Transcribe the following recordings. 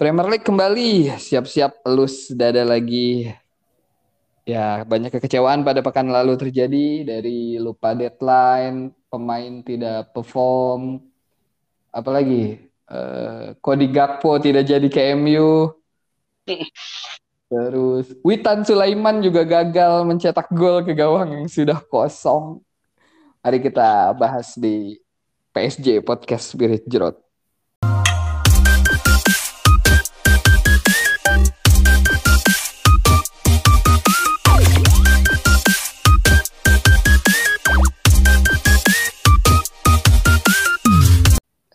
Premier League kembali, siap-siap elus dada lagi. Ya, banyak kekecewaan pada pekan lalu terjadi dari lupa deadline, pemain tidak perform, apalagi uh, Cody Gakpo tidak jadi ke MU. Terus Witan Sulaiman juga gagal mencetak gol ke gawang yang sudah kosong. Mari kita bahas di PSJ Podcast Spirit Jerot.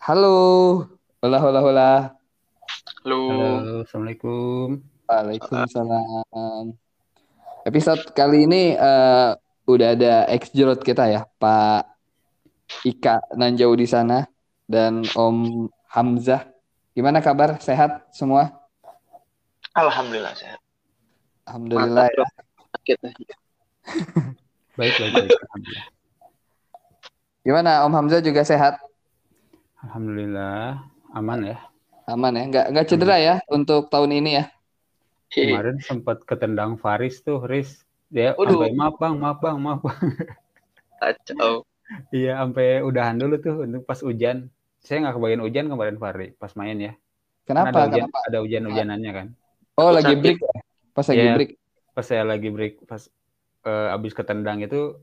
Halo. Hola, hola, hola. Halo. Halo, Assalamualaikum. Waalaikumsalam. Episode kali ini uh, udah ada ex jerot kita ya, Pak Ika Nanjau di sana dan Om Hamzah. Gimana kabar? Sehat semua? Alhamdulillah sehat. Alhamdulillah ya. Sakit. Baik, baik, baik. Gimana Om Hamzah juga sehat? Alhamdulillah aman ya. Aman ya? Nggak, nggak cedera ya untuk tahun ini ya? Kemarin sempat ketendang Faris tuh, Riz. Dia Waduh. sampai maaf bang, maaf bang, maaf bang. Kacau. iya, sampai udahan dulu tuh untuk pas hujan. Saya nggak kebagian hujan kemarin Fari pas main ya. Karena Kenapa? ada hujan, Kenapa? ada hujan-hujanannya kan. Oh, lagi sakit. break ya? Pas lagi Iya. break. Pas saya lagi break, pas eh, abis ketendang itu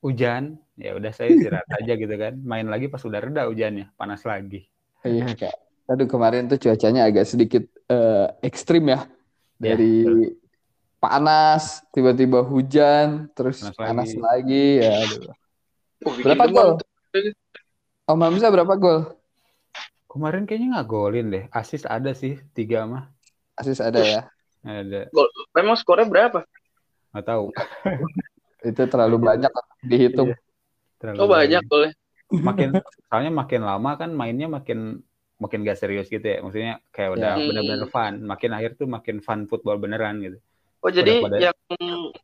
hujan, ya udah saya istirahat aja gitu kan. Main lagi pas udah reda hujannya, panas lagi. Iya, Kak. Aduh, kemarin tuh cuacanya agak sedikit eh, ekstrim ya. Ya, Dari panas, tiba-tiba hujan, terus Panas panas, lagi. lagi. Ya, aduh. Oh, Berapa gol? tuh. Om Hamzah berapa gol? Kemarin kayaknya nggak golin deh. Asis ada sih, tiga mah. Asis ada ya. Ada, Gol. Memang skornya berapa? nggak tahu. Itu terlalu banyak dihitung. Iya. Terlalu Oh banyak golnya. Makin, soalnya makin lama kan mainnya makin makin gak serius gitu ya. Maksudnya kayak udah Ya. bener-bener fun. Makin akhir tuh makin fun football beneran gitu. Oh jadi pada- yang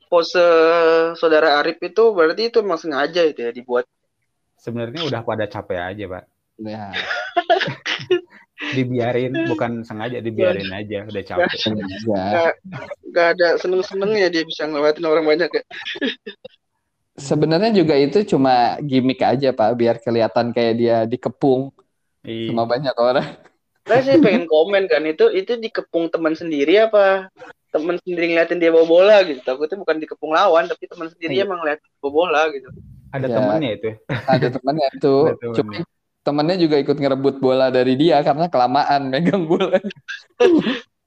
pose saudara Arif itu berarti itu emang sengaja itu ya dibuat. Sebenarnya udah pada capek aja pak. Ya, Dibiarin, bukan sengaja dibiarin aja. Udah capek. sengaja. Gak ada seneng-senengnya dia bisa ngelewatin orang banyak ya. Sebenarnya juga itu cuma gimmick aja, Pak, biar kelihatan kayak dia dikepung Iya. sama banyak orang. Nah, saya pengen komen kan itu itu dikepung teman sendiri apa teman sendiri ngeliatin dia bawa bola gitu. Takutnya bukan dikepung lawan tapi teman sendiri Iya. emang ngeliatin bawa bola gitu. Ada Ya. temennya itu. Ada temannya itu, Ada temannya. cuma temannya juga ikut ngerebut bola dari dia karena kelamaan megang bola.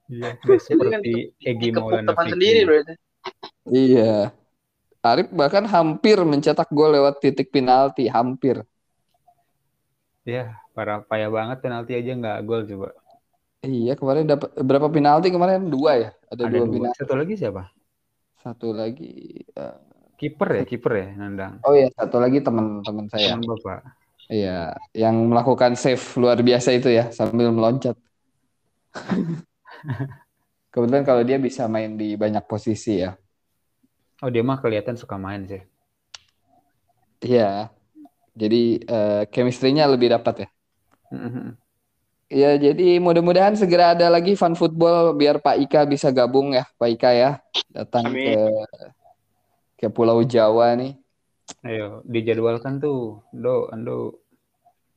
Iya. Seperti Egi Maulana teman Fikri. sendiri berarti. Iya. Arif bahkan hampir mencetak gol lewat titik penalti, hampir. Iya, parah payah banget penalti aja nggak gol coba. Iya, kemarin dapat berapa penalti kemarin? Dua ya? Ada, Ada dua, dua. penalti. Satu lagi siapa? Satu lagi. eh, Kiper ya, kiper ya, nandang. oh iya, satu lagi teman-teman saya. Teman bapak. Iya, yang melakukan save luar biasa itu ya sambil meloncat. Kebetulan kalau dia bisa main di banyak posisi ya. Oh dia mah kelihatan suka main sih. Iya. Jadi eh, chemistry-nya lebih dapat ya. Mhm. Ya, jadi mudah-mudahan segera ada lagi fun football biar Pak Ika bisa gabung ya, Pak Ika ya, datang Amin. ke ke Pulau Jawa nih. Ayo dijadwalkan tuh, do, ando.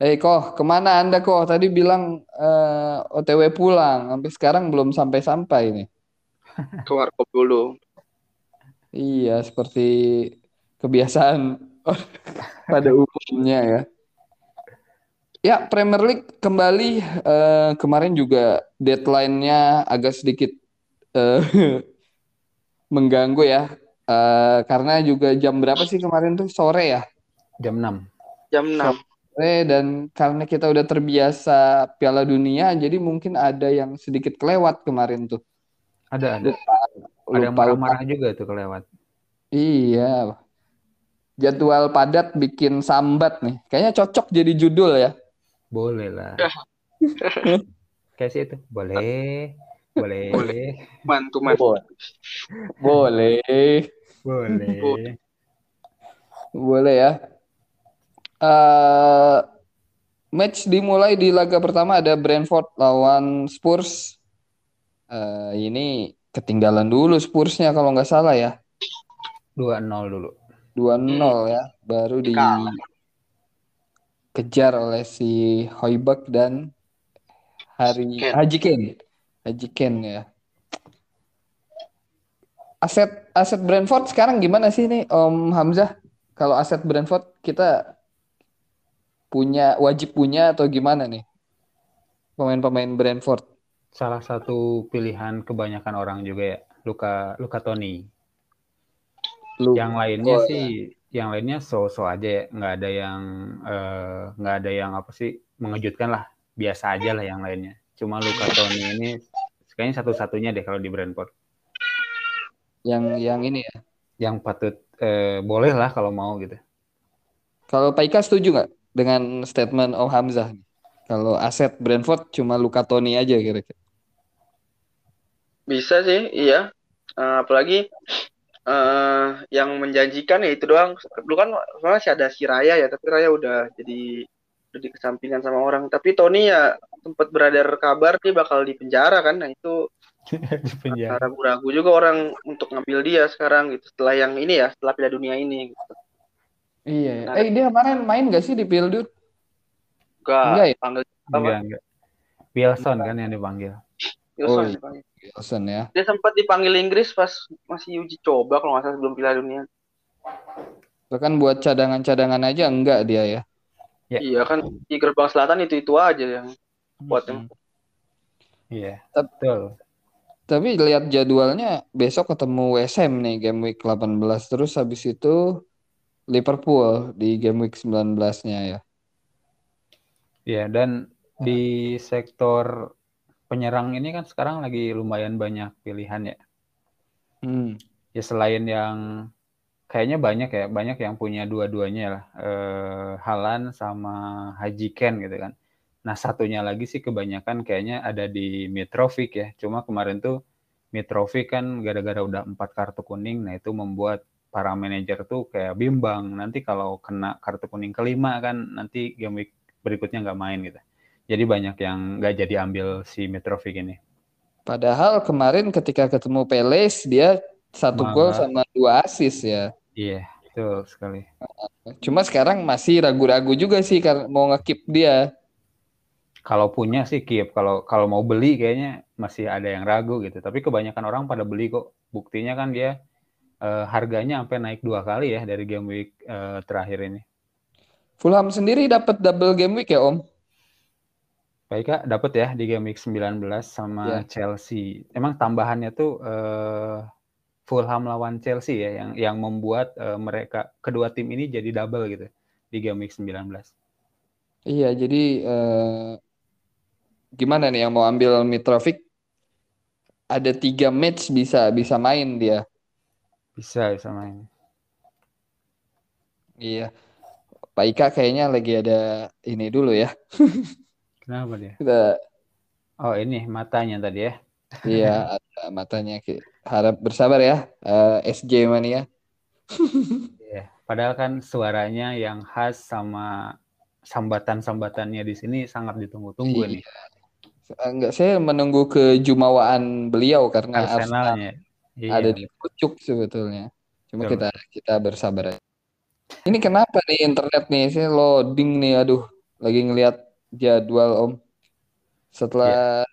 Eh, kok ke mana Anda kok? Tadi bilang eh, OTW pulang, sampai sekarang belum sampai-sampai nih. Ke warkop dulu. Iya, seperti kebiasaan pada umumnya ya. Ya, Premier League kembali eh, kemarin juga deadline-nya agak sedikit eh, mengganggu ya. Eh, karena juga jam berapa sih kemarin tuh? Sore ya. Jam 6. Jam 6. Sore dan karena kita udah terbiasa Piala Dunia, jadi mungkin ada yang sedikit kelewat kemarin tuh. Ada, ada. Lupa, Ada marah-marah juga tuh kelewat. Iya. Jadwal padat bikin sambat nih. Kayaknya cocok jadi judul ya. Boleh lah. Kayak sih itu. Boleh. Boleh. Boleh. Mantu mantu. Boleh. Boleh. Boleh ya. Eh match dimulai di laga pertama ada Brentford lawan Spurs. eh, ini ketinggalan dulu Spursnya kalau nggak salah ya. 2-0 dulu. 2-0 ya, baru Kalah. dikejar oleh si Hoiberg dan Hari Ken. Haji Ken. Haji Ken ya. Aset aset Brentford sekarang gimana sih nih Om Hamzah? Kalau aset Brentford kita punya wajib punya atau gimana nih? Pemain-pemain Brentford. Salah satu pilihan kebanyakan orang juga ya, Luka Luka Toni. Lu Yang lainnya Oh, sih, yang lainnya so-so aja ya, nggak ada yang eh, nggak ada yang apa sih mengejutkan lah, biasa aja lah yang lainnya. Cuma Luka Toni ini kayaknya satu-satunya deh kalau di Brentford, yang yang ini ya. yang patut eh, boleh lah kalau mau gitu. Kalau Pak Ika setuju nggak dengan statement Om Hamzah? nih? Kalau aset Brentford cuma Luka Toni aja kira-kira. Bisa sih, iya. Eh, apalagi eh yang menjanjikan ya itu doang. Dulu kan soalnya masih ada si Raya ya, tapi Raya udah jadi udah dikesampingkan sama orang. Tapi Tony ya sempat beredar kabar dia bakal di penjara kan. Nah itu di penjara. ragu-ragu juga orang untuk ngambil dia sekarang gitu. Setelah yang ini ya, setelah Piala Dunia ini. Gitu. Iya. ya. Nah, Eh dia kemarin main nggak sih di Pildur? Enggak, Enggak ya? panggil apa? Enggak, enggak. Wilson kan yang dipanggil. Wilson Oh, iya. dipanggil. Wilson ya. Dia sempat dipanggil Inggris pas masih uji coba kalau nggak salah sebelum Piala Dunia. Bahkan buat cadangan-cadangan aja enggak dia ya. Ya. Iya kan di gerbang selatan itu itu aja yang buat yang Iya, betul. Tapi lihat jadwalnya besok ketemu Ham nih game week 18 terus habis itu Liverpool di game week 19-nya ya. Iya, dan di sektor penyerang ini kan sekarang lagi lumayan banyak pilihan ya. Hmm. Ya selain yang kayaknya banyak ya, banyak yang punya dua-duanya lah. Eh, Halan sama Haji Ken gitu kan. Nah, satunya lagi sih kebanyakan kayaknya ada di Mitrovic ya. Cuma kemarin tuh Mitrovic kan gara-gara udah empat kartu kuning, nah itu membuat para manajer tuh kayak bimbang. Nanti kalau kena kartu kuning kelima kan nanti game week berikutnya nggak main gitu. Jadi banyak yang nggak jadi ambil si Mitrovic ini. Padahal kemarin ketika ketemu Peles dia satu gol sama dua assist ya. Iya, betul sekali. Cuma sekarang masih ragu-ragu juga sih karena mau ngekip dia. Kalau punya sih keep, kalau kalau mau beli kayaknya masih ada yang ragu gitu. Tapi kebanyakan orang pada beli kok. Buktinya kan dia eh, harganya sampai naik dua kali ya dari game week eh, terakhir ini. Fulham sendiri dapat double game week ya Om? Baik Kak, dapat ya di game week 19 sama Ya. Chelsea. Emang tambahannya tuh eh, Fulham lawan Chelsea ya yang yang membuat eh, mereka kedua tim ini jadi double gitu di game week 19. Iya jadi eh, gimana nih yang mau ambil Mitrovic? Ada tiga match bisa bisa main dia. Bisa bisa main. Iya. Pak Ika kayaknya lagi ada ini dulu ya. Kenapa dia? Kita Oh ini matanya tadi ya. iya ada matanya harap bersabar ya eh, SJ Mania. Iya. Padahal kan suaranya yang khas sama sambatan-sambatannya di sini sangat ditunggu-tunggu nih. Enggak saya menunggu kejumawaan beliau karena Arsenal Arsenalnya. Iya. ada di pucuk sebetulnya. Cuma Betul. kita kita bersabar aja. Ini kenapa nih internet nih? Saya loading nih, aduh. Lagi ngelihat jadwal Om. Setelah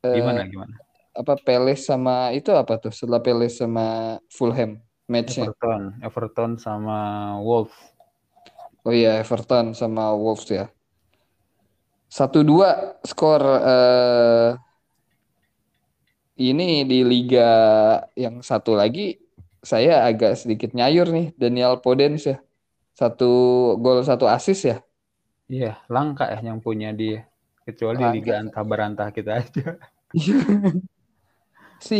eh, Gimana gimana? apa Palace sama itu apa tuh? Setelah Palace sama Fulham matchnya. Everton, Everton sama Wolves. Oh iya Everton sama Wolves ya. Satu dua skor eh, ini di liga yang satu lagi saya agak sedikit nyayur nih Daniel Podence ya. Satu gol satu assist ya. Iya, langka ya yang punya dia. Kecuali Langka. liga antah berantah kita aja. Si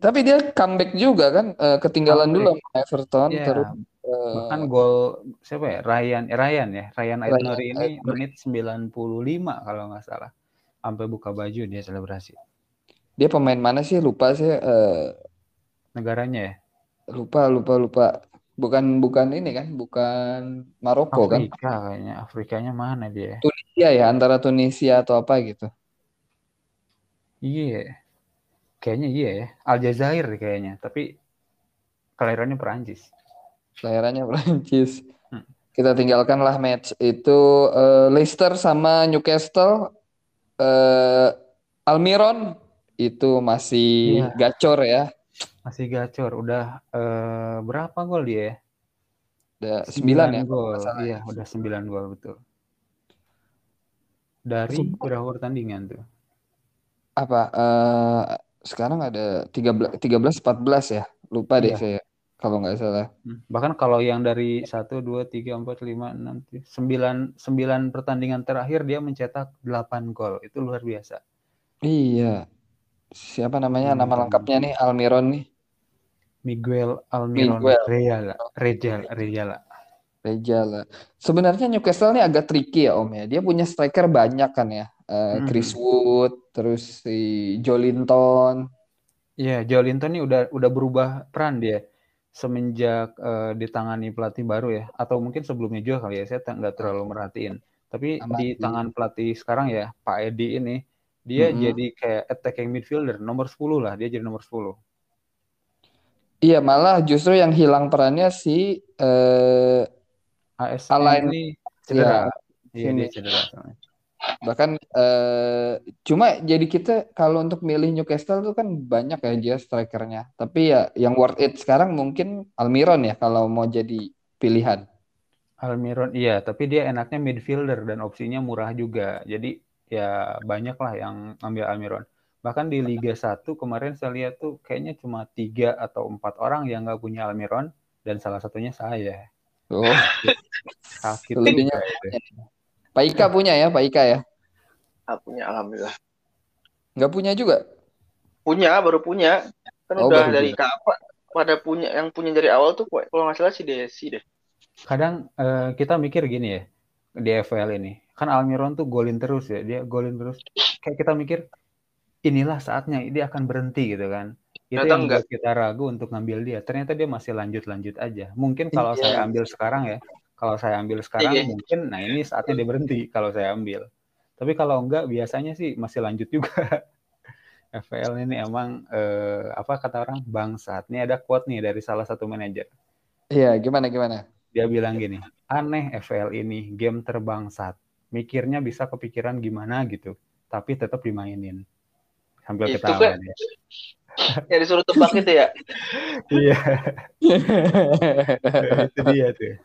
tapi dia comeback juga kan eh, ketinggalan dulu sama Everton Iya. terus eh, Bahkan gol siapa ya? Ryan, eh, Ryan ya. Ryan Aitnuri ini menit 95 kalau nggak salah. Sampai buka baju dia selebrasi. Dia pemain mana sih lupa saya eh, Negaranya ya? lupa lupa lupa bukan bukan ini kan bukan Maroko kan Afrika kayaknya. Afrikanya mana dia? Tunisia ya antara Tunisia atau apa gitu Iya. Kayaknya iya ya. Aljazair kayaknya, tapi kelahirannya Perancis. Kelahirannya Prancis. Hmm. Kita tinggalkanlah match itu eh, Leicester sama Newcastle. eh, Almiron itu masih Iya. gacor ya. Masih gacor. Udah eh, berapa gol dia ya? Udah 9 ya. kalau gol. salah. Iya, udah 9 gol betul. Dari berapa pertandingan tuh? Apa eh, sekarang ada 13 13 14 ya. Lupa deh Iya. saya kalau nggak salah. Hmm. Bahkan kalau yang dari 1, 2, 3, 4, 5, 6, 9, 9 pertandingan terakhir dia mencetak 8 gol. Itu luar biasa. Iya. Siapa namanya? Nama Hmm. lengkapnya nih Almiron nih. Miguel Almiron Miguel. Rejal, Rejala. Rejala. Sebenarnya Newcastle ini agak tricky ya Om ya. Dia punya striker banyak kan ya. Eh, Hmm. Chris Wood, terus si Jolinton. Iya, Joelinton ini udah udah berubah peran dia semenjak eh, ditangani pelatih baru ya, atau mungkin sebelumnya juga kali ya. Saya nggak terlalu merhatiin. Tapi di Amati. tangan pelatih sekarang ya, Pak Edi ini, dia Mm-mm. jadi kayak attacking midfielder nomor 10 lah. Dia jadi nomor 10. Iya, malah justru yang hilang perannya si eh, AS Alain ini cedera. Iya, dia cedera. bahkan eh, cuma jadi kita kalau untuk milih Newcastle tuh kan banyak ya dia strikernya. Tapi ya yang worth it sekarang mungkin Almiron ya kalau mau jadi pilihan. Almiron, iya, tapi dia enaknya midfielder dan opsinya murah juga. Jadi ya banyak lah yang ngambil Almiron. Bahkan di Liga 1 kemarin saya lihat tuh kayaknya cuma tiga atau empat orang yang nggak punya Almiron dan salah satunya saya. Oh, Sakit Selebihnya itu. Pak Ika punya ya, Pak Ika ya. Ah, punya alhamdulillah. Nggak punya juga. Punya, baru punya. Kan Oh, udah baru dari kapan? Pada punya yang punya dari awal tuh kalau nggak salah si Desi deh. Kadang eh, kita mikir gini ya di FPL ini. Kan Almiron tuh golin terus ya, dia golin terus. Kayak kita mikir inilah saatnya dia akan berhenti gitu kan. Itu Ternyata yang enggak. kita ragu untuk ngambil dia. Ternyata dia masih lanjut-lanjut aja. Mungkin kalau Iya. saya ambil sekarang ya, kalau saya ambil sekarang Iya. mungkin nah ini saatnya dia berhenti kalau saya ambil. Tapi kalau enggak biasanya sih masih lanjut juga. FPL ini emang eh, apa kata orang bangsat. Ini ada quote nih dari salah satu manajer. Iya, gimana gimana? Dia bilang gini, aneh FPL ini game terbangsat. Mikirnya bisa kepikiran gimana gitu, tapi tetap dimainin. Sambil Itu ketawa kan- dia. Ya disuruh tebak itu ya. Iya, itu dia tuh.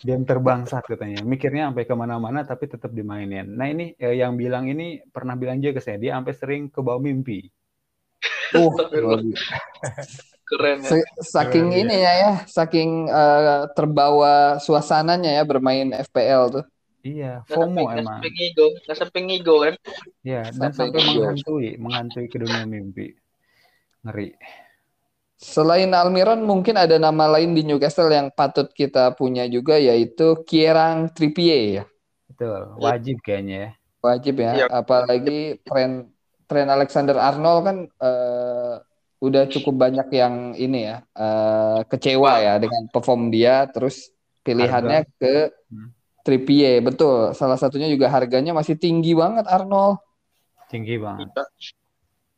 Game terbangsat katanya. Mikirnya sampai ke mana-mana tapi tetap dimainin. Nah ini eh, yang bilang ini pernah bilang juga ke saya, dia sampai sering ke bawah mimpi. Uh. Keren ya. Saking Keren, ini ya, ya, saking eh, terbawa suasananya ya bermain FPL tuh. Iya, sampai, FOMO emang. sampai ngigo, nggak sampai ngigo kan. Ya, dan Sampai sampai menghantui, menghantui ke dunia mimpi. Ngeri. Selain Almiron, mungkin ada nama lain di Newcastle yang patut kita punya juga, yaitu Kieran Trippier ya. Betul, wajib kayaknya ya. Wajib ya. Iya. Apalagi tren tren Alexander Arnold kan eh, udah cukup banyak yang ini ya eh, kecewa ya dengan perform dia. Terus pilihannya ke Hmm. Trippier, betul. Salah satunya juga harganya masih tinggi banget Arnold. Tinggi banget. Kita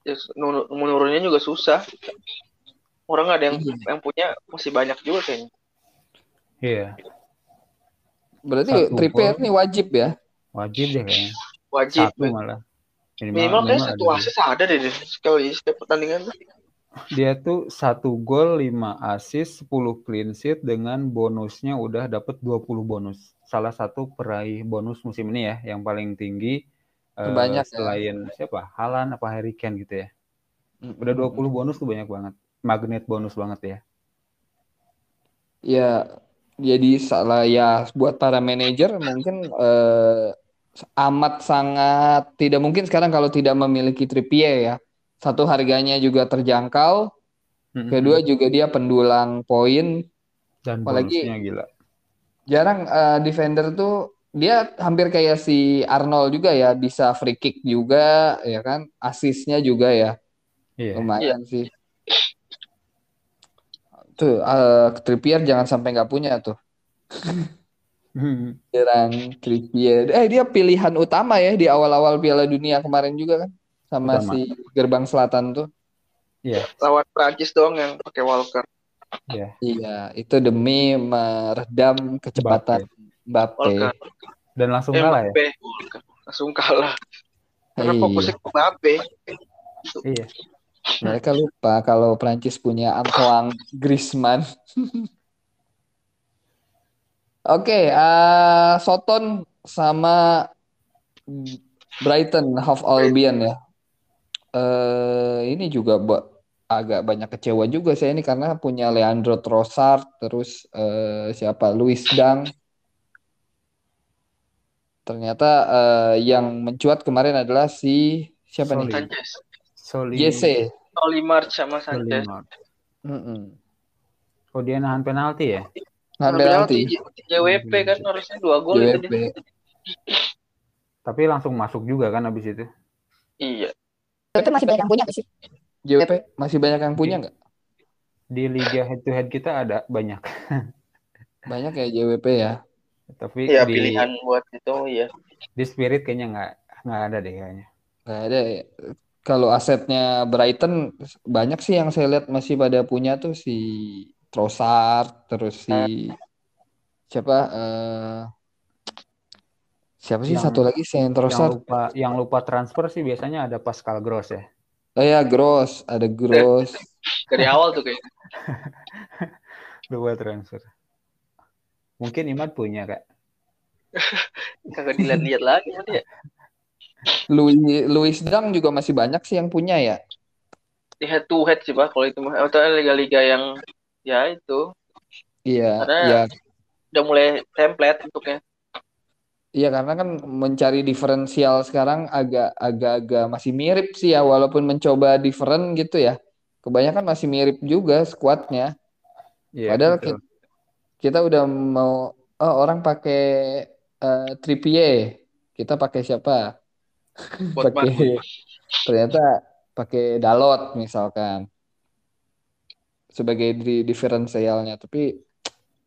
ya, nu- menurunnya juga susah. Orang ada yang Iya. yang punya masih banyak juga kayaknya. Iya, Berarti Satu Trippier ini wajib ya. wajib deh kayaknya. Wajib. Satu malah. Minimal kayak minimal satu ada. asis ada deh deh. sekali setiap pertandingan. Dia tuh satu gol, 5 assist, 10 clean sheet dengan bonusnya udah dapet 20 bonus. Salah satu peraih bonus musim ini ya, yang paling tinggi eh, Terbanyak ya. selain siapa? Halan apa Harry Kane gitu ya. Udah 20 bonus tuh banyak banget. Magnet bonus banget ya. Ya, jadi salah ya buat para manajer mungkin eh, amat sangat tidak mungkin sekarang kalau tidak memiliki Trippier ya. Satu harganya juga terjangkau, Mm-mm. kedua juga dia pendulang poin. dan apalagi- gila. Jarang eh, defender tuh dia hampir kayak si Arnold juga ya, bisa free kick juga ya kan, asisnya juga ya. Iya. Lumayan sih. Tuh, eh, Trippier jangan sampai nggak punya tuh. Kieran Trippier. Eh dia pilihan utama ya di awal-awal Piala Dunia kemarin juga kan. Sama Utama. si gerbang selatan tuh. Iya, Lawan Prancis doang yang pakai Walker. iya. Iya, itu demi meredam kecepatan Mbappe. Dan langsung Eh, kalah ya. Walker. Langsung kalah. Karena Iya. fokusnya ke Mbappe. Iya. Mereka lupa kalau Prancis punya Antoine Griezmann. Oke, eh, Soton sama Brighton Half Albion ya. Eh, ini juga ba- agak banyak kecewa juga saya ini karena punya Leandro Trossard, terus eh, siapa Luis Dang. Ternyata eh, yang mencuat kemarin adalah si siapa nih? Soli. Sanchez. Soli. Jesse. Sama Sanchez. Mark. Mm-mm. Oh dia nahan penalti ya? Nah, Karena penalti. penalti JWP kan harusnya dua gol itu JWP. dia. Tapi langsung masuk juga kan abis itu. Iya. Itu masih banyak yang punya nggak sih? JWP masih banyak yang punya nggak? Di liga head to head kita ada banyak. Banyak ya JWP ya. Tapi Iya di pilihan buat itu iya. di spirit kayaknya nggak nggak ada deh kayaknya. Nggak ada ya. Kalau asetnya Brighton banyak sih yang saya lihat masih pada punya tuh si Trossard, terus si siapa eh siapa sih Yang- satu lagi si yang lupa yang lupa transfer sih biasanya ada Pascal Gross ya. Oh ya Gross, ada Gross. Dari awal tuh kayaknya. Lupa transfer. Mungkin Imad punya kak. Kagak dilihat-lihat lagi nanti ya. Louis Louis Dang juga masih banyak sih yang punya ya. Di head to head sih Pak kalau itu mah. Atau liga-liga yang ya itu Iya, Karena- iya. udah mulai template bentuknya. Iya karena kan mencari diferensial sekarang agak agak-agak masih mirip sih ya walaupun mencoba different gitu ya. Kebanyakan masih mirip juga skuadnya. Iya, Padahal betul. ki- kita udah mau oh orang pakai eh, Trippier, kita pakai siapa? Pakai ternyata pakai Dalot misalkan sebagai di diferensialnya tapi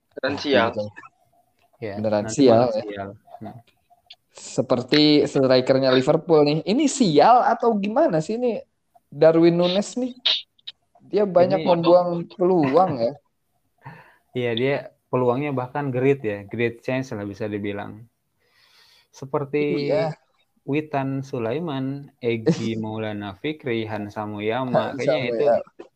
Diferensial. Iya, beneran sial ya. Sial. Seperti strikernya Liverpool nih. Ini sial atau gimana sih ini Darwin Nunes nih? Dia banyak Ini- membuang peluang ya. Iya dia peluangnya bahkan great ya, great chance lah bisa dibilang. Seperti Iya. Witan Sulaiman, Egi Maulana Fikri, Hansa Muyama, Hansa kayaknya itu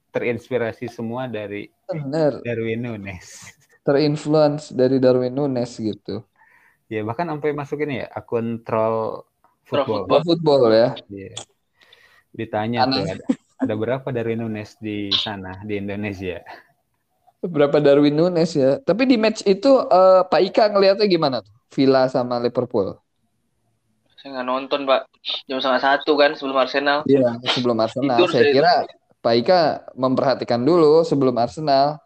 terinspirasi semua dari Bener. Darwin Nunes. Terinfluence dari Darwin Nunes gitu. Ya bahkan sampai masuk ini ya akun troll Troll football. Football ya. Iya. Ditanya Aneh. tuh ada, ada berapa Darwin Nunes di sana di Indonesia? Berapa Darwin Nunes ya. Tapi di match itu eh, Pak Ika ngelihatnya gimana tuh? Villa sama Liverpool. Saya nggak nonton Pak. Jam setengah satu kan sebelum Arsenal. Iya, sebelum Arsenal. Tidur Saya saya. kira Pak Ika memperhatikan dulu sebelum Arsenal.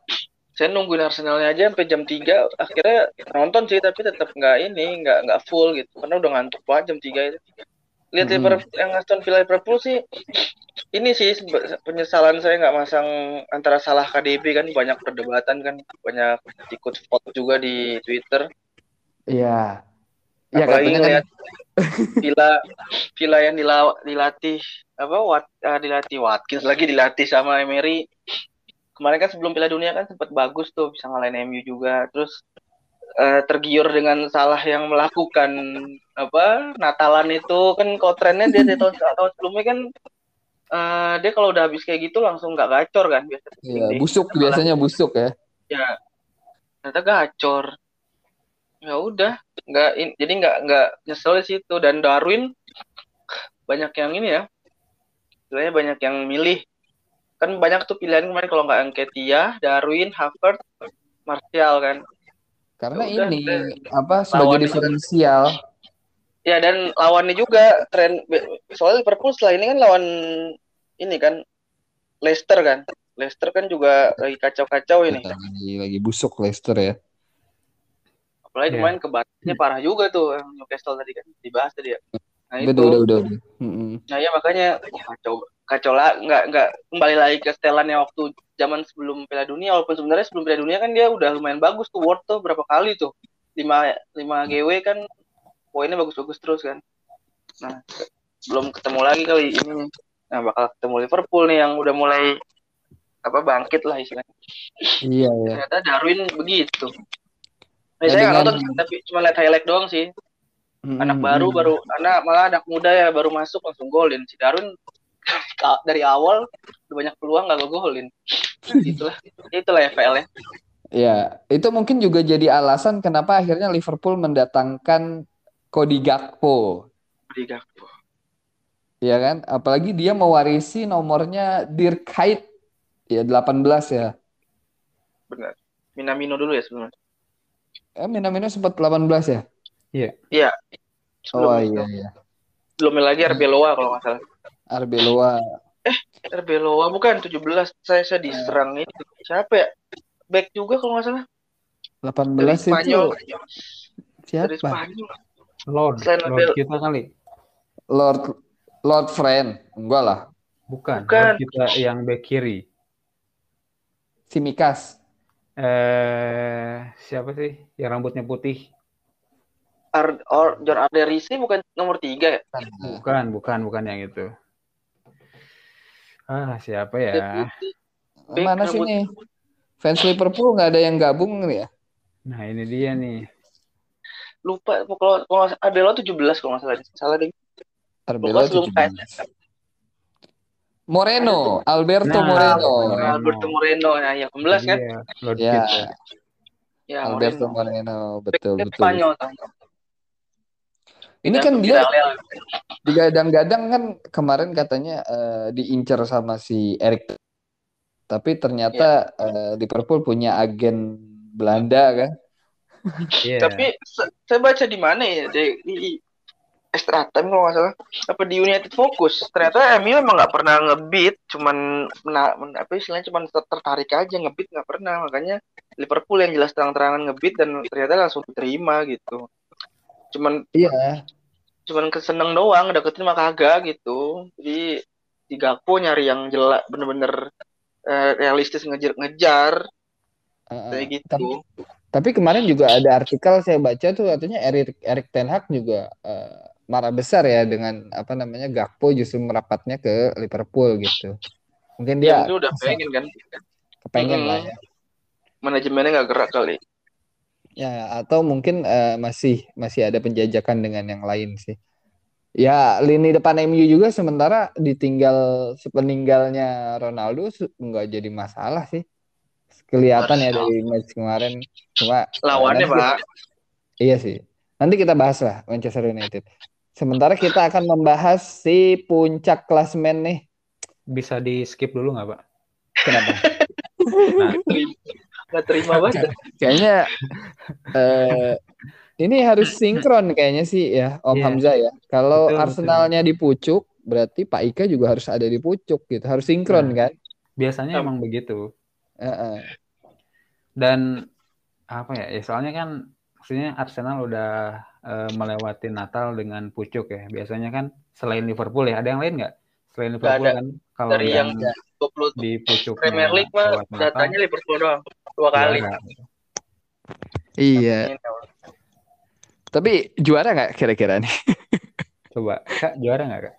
Saya nungguin Arsenalnya aja sampai jam 3 akhirnya nonton sih tapi tetap nggak ini nggak nggak full gitu karena udah ngantuk banget jam 3 itu. Lihat Mm-mm. Liverpool yang Aston Villa Liverpool sih ini sih penyesalan saya nggak masang antara salah KDB kan banyak perdebatan kan banyak ikut vote juga di Twitter Iya. Iya apalagi katanya kan ngeliat Villa Villa yang dila- dilatih apa Wat, ah, dilatih Watkins lagi dilatih sama Emery kemarin kan sebelum Piala Dunia kan sempat bagus tuh bisa ngalahin MU juga. Terus eh, tergiur dengan salah yang melakukan apa Natalan itu. Kan kalau trennya dia dari tahun tahun sebelumnya kan eh, dia kalau udah habis kayak gitu langsung nggak gacor kan biasa Iya, busuk biasanya busuk ya. ya ternyata gacor. Ya udah nggak jadi nggak nggak nyesel di situ. Dan Darwin banyak yang ini ya istilahnya banyak yang milih kan banyak tuh pilihan kemarin kalau nggak Angketia, Darwin, Havertz, Martial kan Karena Ya udah, ini apa sebagai Lawan- diferensial. ya dan lawannya juga tren soalnya Liverpool setelah ini kan lawan ini kan Leicester kan Leicester kan juga lagi kacau-kacau ini Lagi lagi busuk Leicester ya. apalagi Iya. kemarin kebatnya parah juga tuh yang Newcastle tadi kan dibahas tadi ya nah itu Udah udah udah. Nah ya makanya kacau kacau lah nggak nggak kembali lagi ke setelannya waktu zaman sebelum Piala Dunia walaupun sebenarnya sebelum Piala Dunia kan dia udah lumayan bagus tuh Ward tuh berapa kali tuh 5 5 GW kan poinnya bagus-bagus terus kan. Nah belum ketemu lagi kali ini. Nah, bakal ketemu Liverpool nih yang udah mulai apa bangkit lah istilahnya. Iya ya. Ternyata Darwin begitu. Nah, Ya, saya nggak nonton tapi cuma lihat highlight doang sih. Anak Mm, baru mm. baru anak malah anak muda ya baru masuk langsung golin. Si Darwin dari awal udah banyak peluang nggak golin. Itulah itulah FPL ya. Ya, itu mungkin juga jadi alasan kenapa akhirnya Liverpool mendatangkan Cody Gakpo. Di Gakpo. Ya kan? Apalagi dia mewarisi nomornya Dirk Kuyt ya 18 ya. Benar. Minamino dulu ya sebelumnya. Eh, Minamino sempat 18 ya? Iya. Oh Sebelum iya iya. Belum lagi RB Loa kalau nggak salah. Arbeloa. RB Loa bukan 17. Saya saya diserang ini. Siapa ya? Back juga kalau nggak salah. 18 Dari itu Spanyol. Dari siapa? Spanyol. Lord, Selain Lord Abel. kita kali. Lord Lord Friend. Enggak lah. Bukan, Bukan. Lord kita yang back kiri. Simikas. Eh, siapa sih yang rambutnya putih? Ar or John Arderisi bukan nomor tiga ya? Bukan, bukan, bukan yang itu. Ah, siapa ya? Back Mana sih nih? Fans Liverpool nggak ada yang gabung nih ya? Nah, ini dia nih. Lupa kalau kalau Arbelo 17 kalau nggak salah. Salah deh. Sebelum 17. Moreno, Alberto Nah, Moreno. Moreno. Alberto Moreno ya, ya 19 kan? Iya, Ya. Ya, Alberto Moreno. Moreno, betul back betul. Spanyol kan. Ini Dan kan dia digadang-gadang kan kemarin katanya eh, diincar sama si Erik, tapi ternyata eh, Liverpool punya agen Belanda kan? Iya. Tapi se- saya baca di mana ya? Di, di extra time kalau nggak salah. Apa di United Focus? Ternyata MU emang nggak pernah ngebit cuman mena, men- apa istilahnya cuman ter- tertarik aja ngebit nggak pernah. Makanya Liverpool yang jelas terang-terangan ngebit dan ternyata langsung diterima gitu cuman Iya. cuman keseneng doang deketin mah kagak gitu jadi di Gakpo nyari yang jelas bener-bener eh, realistis ngejar ngejar Heeh. kayak gitu Tapi, tapi kemarin juga ada artikel saya baca tuh katanya Erik Erik Ten Hag juga eh, marah besar ya dengan apa namanya Gakpo justru merapatnya ke Liverpool gitu. Mungkin dia dia mungkin udah pengen kan kepengen Mm-mm. lah ya. manajemennya nggak gerak kali Ya, atau mungkin eh, masih masih ada penjajakan dengan yang lain sih. Ya, lini depan MU juga sementara ditinggal sepeninggalnya Ronaldo su- nggak jadi masalah sih. Kelihatan ya dari match kemarin. Cuma lawannya pak Iya sih. Nanti kita bahas lah Manchester United. Sementara kita akan membahas si puncak klasmen nih. Bisa di skip dulu nggak, Pak? Kenapa? Nah, nggak terima banget Kayaknya eh ini harus sinkron kayaknya sih ya Om Iya. Hamzah ya. Kalau Betul, Arsenalnya di pucuk, berarti Pak Ika juga harus ada di pucuk gitu. Harus sinkron Nah. kan? biasanya emang begitu. Heeh. Dan apa ya? Ya soalnya kan maksudnya Arsenal udah eh, melewati Natal dengan pucuk ya. Biasanya kan selain Liverpool ya, ada yang lain nggak? Selain Liverpool ada. kan kalau Dari yang yang 20 di pucuk Premier League mah datanya Liverpool doang dua kali Iya. Tapi juara nggak kira-kira nih? Coba, Kak, juara nggak, Kak?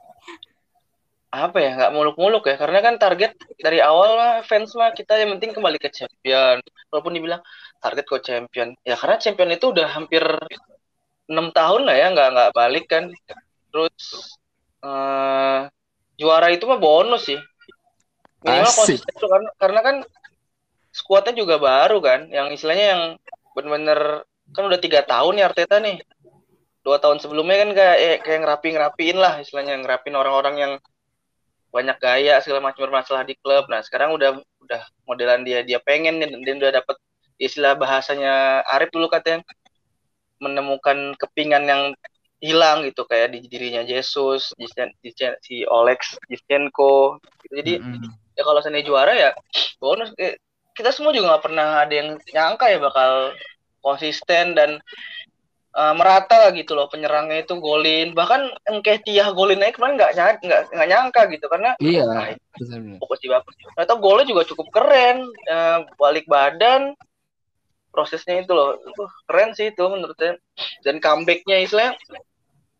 apa ya nggak muluk-muluk ya karena kan target dari awal mah fans mah kita yang penting kembali ke champion walaupun dibilang target kok champion ya karena champion itu udah hampir enam tahun lah ya nggak nggak balik kan terus eh juara itu mah bonus sih. Minimal Asik. konsisten tuh kan karena kan skuadnya juga baru kan. Yang istilahnya yang bener-bener kan udah tiga tahun ya Arteta nih. Dua tahun sebelumnya kan kayak eh, kayak ngerapi ngerapiin lah istilahnya ngerapin orang-orang yang banyak gaya segala macam bermasalah di klub. Nah sekarang udah udah modelan dia dia pengen dan dia udah dapet istilah bahasanya Arif dulu katanya menemukan kepingan yang hilang gitu kayak di dirinya Jesus, Jisen- Jisen- si Olex, Jistenko gitu. Jadi Mm-mm. ya kalau seandainya juara ya bonus Eh, kita semua juga nggak pernah ada yang nyangka ya bakal konsisten dan eh, merata lah gitu loh penyerangnya itu golin bahkan Nketiah golin aja kemarin nggak nyangka nggak nggak nyangka gitu karena Iya. ah, benar-benar. fokus di bapak ternyata golnya juga cukup keren Eh, balik badan prosesnya itu loh itu keren sih itu menurut saya dan comebacknya istilahnya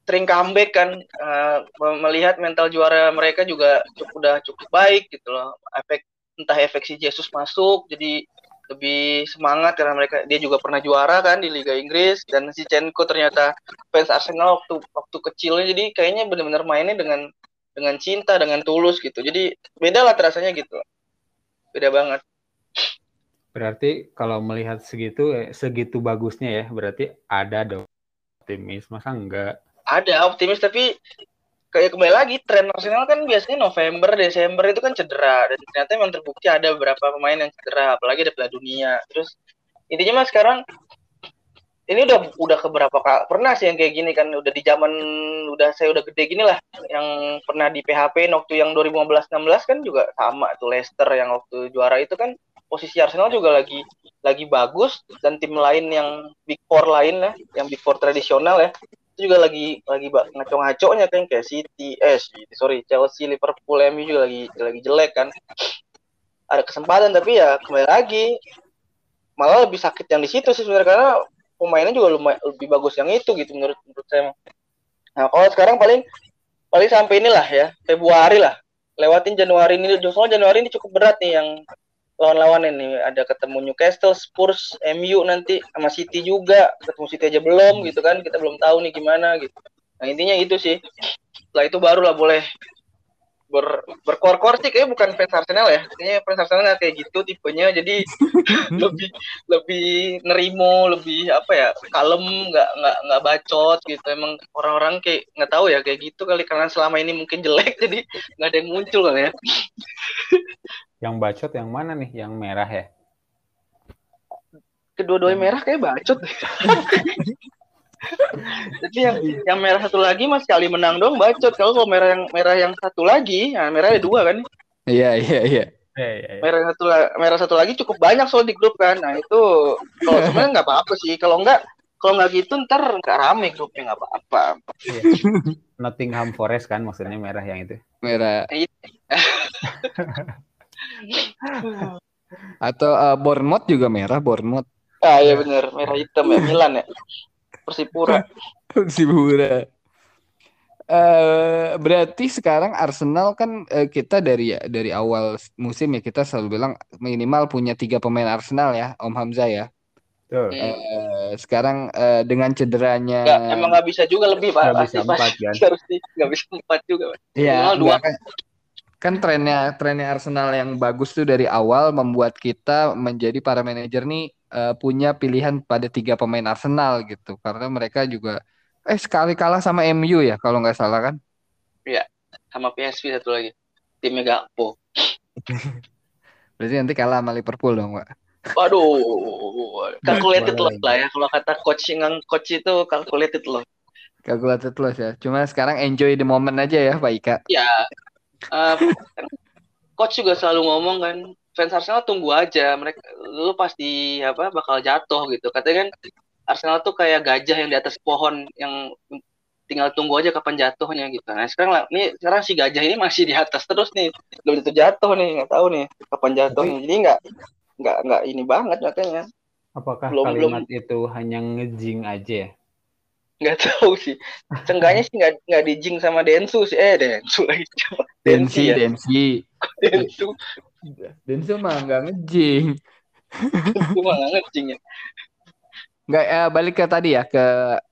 sering comeback kan uh, melihat mental juara mereka juga cukup udah cukup baik gitu loh. Efek entah efek si Jesus masuk jadi lebih semangat karena mereka dia juga pernah juara kan di Liga Inggris dan si Chenko ternyata fans Arsenal waktu waktu kecilnya. Jadi kayaknya benar-benar mainnya dengan dengan cinta dengan tulus gitu. Jadi beda lah rasanya gitu. Beda banget. Berarti kalau melihat segitu eh, segitu bagusnya ya berarti ada dong optimis. Masa enggak ada optimis tapi kayak kembali lagi tren Arsenal kan biasanya November Desember itu kan cedera. Dan ternyata memang terbukti ada beberapa pemain yang cedera apalagi ada Piala Dunia. Terus intinya mas sekarang ini udah udah keberapa kali pernah sih yang kayak gini kan udah di zaman udah saya udah gede gini lah yang pernah di PHP waktu yang 2015 16 kan juga sama tuh Leicester yang waktu juara itu kan posisi Arsenal juga lagi lagi bagus dan tim lain yang Big Four lain lah yang Big Four tradisional ya itu juga lagi lagi ngaco-ngaconya kan kayak City eh City sorry Chelsea Liverpool MU juga lagi lagi jelek kan ada kesempatan tapi ya kembali lagi malah lebih sakit yang di situ sih sebenarnya karena pemainnya juga lumayan lebih bagus yang itu gitu menurut menurut saya. Nah kalau sekarang paling paling sampai inilah ya Februari lah lewatin Januari ini soalnya Januari ini cukup berat nih yang lawan-lawan ini ada ketemu Newcastle, Spurs, MU nanti sama City juga. Ketemu City aja belum gitu kan kita belum tahu nih gimana gitu. Nah intinya itu sih. Setelah itu barulah boleh ber berkor-kor sih. Kayaknya bukan fans Arsenal ya. Kayaknya fans Arsenal nggak kayak gitu tipenya. Jadi lebih lebih nerimo lebih apa ya kalem nggak nggak nggak bacot gitu. Emang orang-orang kayak nggak tahu ya kayak gitu kali. Karena selama ini mungkin jelek jadi nggak ada yang muncul kali ya yang bacot yang mana nih yang merah ya kedua-duanya merah kayak bacot Jadi yang yang merah satu lagi mas kali menang dong bacot. Kalau kalau merah yang merah yang satu lagi, nah merah ada dua kan? Iya iya iya. iya, iya, iya. Merah satu merah satu lagi cukup banyak soal di grup kan. Nah itu kalau sebenarnya nggak apa-apa sih. Kalau nggak kalau nggak gitu ntar nggak rame grupnya nggak apa-apa. Iya. Nottingham Forest kan maksudnya merah yang itu. Merah. Atau uh, Bournemouth juga merah Bournemouth. Ah iya benar merah hitam ya Milan ya. Persipura. Persipura. Uh, berarti sekarang Arsenal kan uh, kita dari dari awal musim ya kita selalu bilang minimal punya tiga pemain Arsenal ya Om Hamzah ya. Uh, sekarang uh, dengan cederanya Gak, emang nggak bisa juga lebih pak. Nggak bisa empat kan? Harus nggak bisa empat juga. Iya. dua. Kan, kan trennya trennya Arsenal yang bagus tuh dari awal membuat kita menjadi para manajer nih uh, punya pilihan pada tiga pemain Arsenal gitu. Karena mereka juga eh sekali kalah sama MU ya kalau nggak salah kan? Iya sama PSV satu lagi. Timnya Gakpo. Berarti nanti kalah sama Liverpool dong pak. Waduh, calculated loss lah ya. Kalau kata coach yang coach itu calculated loss. Calculated loss ya. Cuma sekarang enjoy the moment aja ya Pak Ika. Ya, uh, coach juga selalu ngomong kan, fans Arsenal tunggu aja mereka lu pasti apa bakal jatuh gitu. Katanya kan Arsenal tuh kayak gajah yang di atas pohon yang tinggal tunggu aja kapan jatuhnya gitu. Nah sekarang lah ini sekarang si gajah ini masih di atas terus nih. Belum itu jatuh nih nggak tahu nih kapan jatuhnya. Jadi nggak nggak nggak ini banget katanya apakah belum, kalimat belum, itu hanya ngejing aja nggak tahu sih Cengganya sih nggak nggak dijing sama Densu sih eh Densu lagi Densi ya? Densi Densu Densu mah nggak ngejing Densu mah nggak ngejing ya Nggak, eh, balik ke tadi ya ke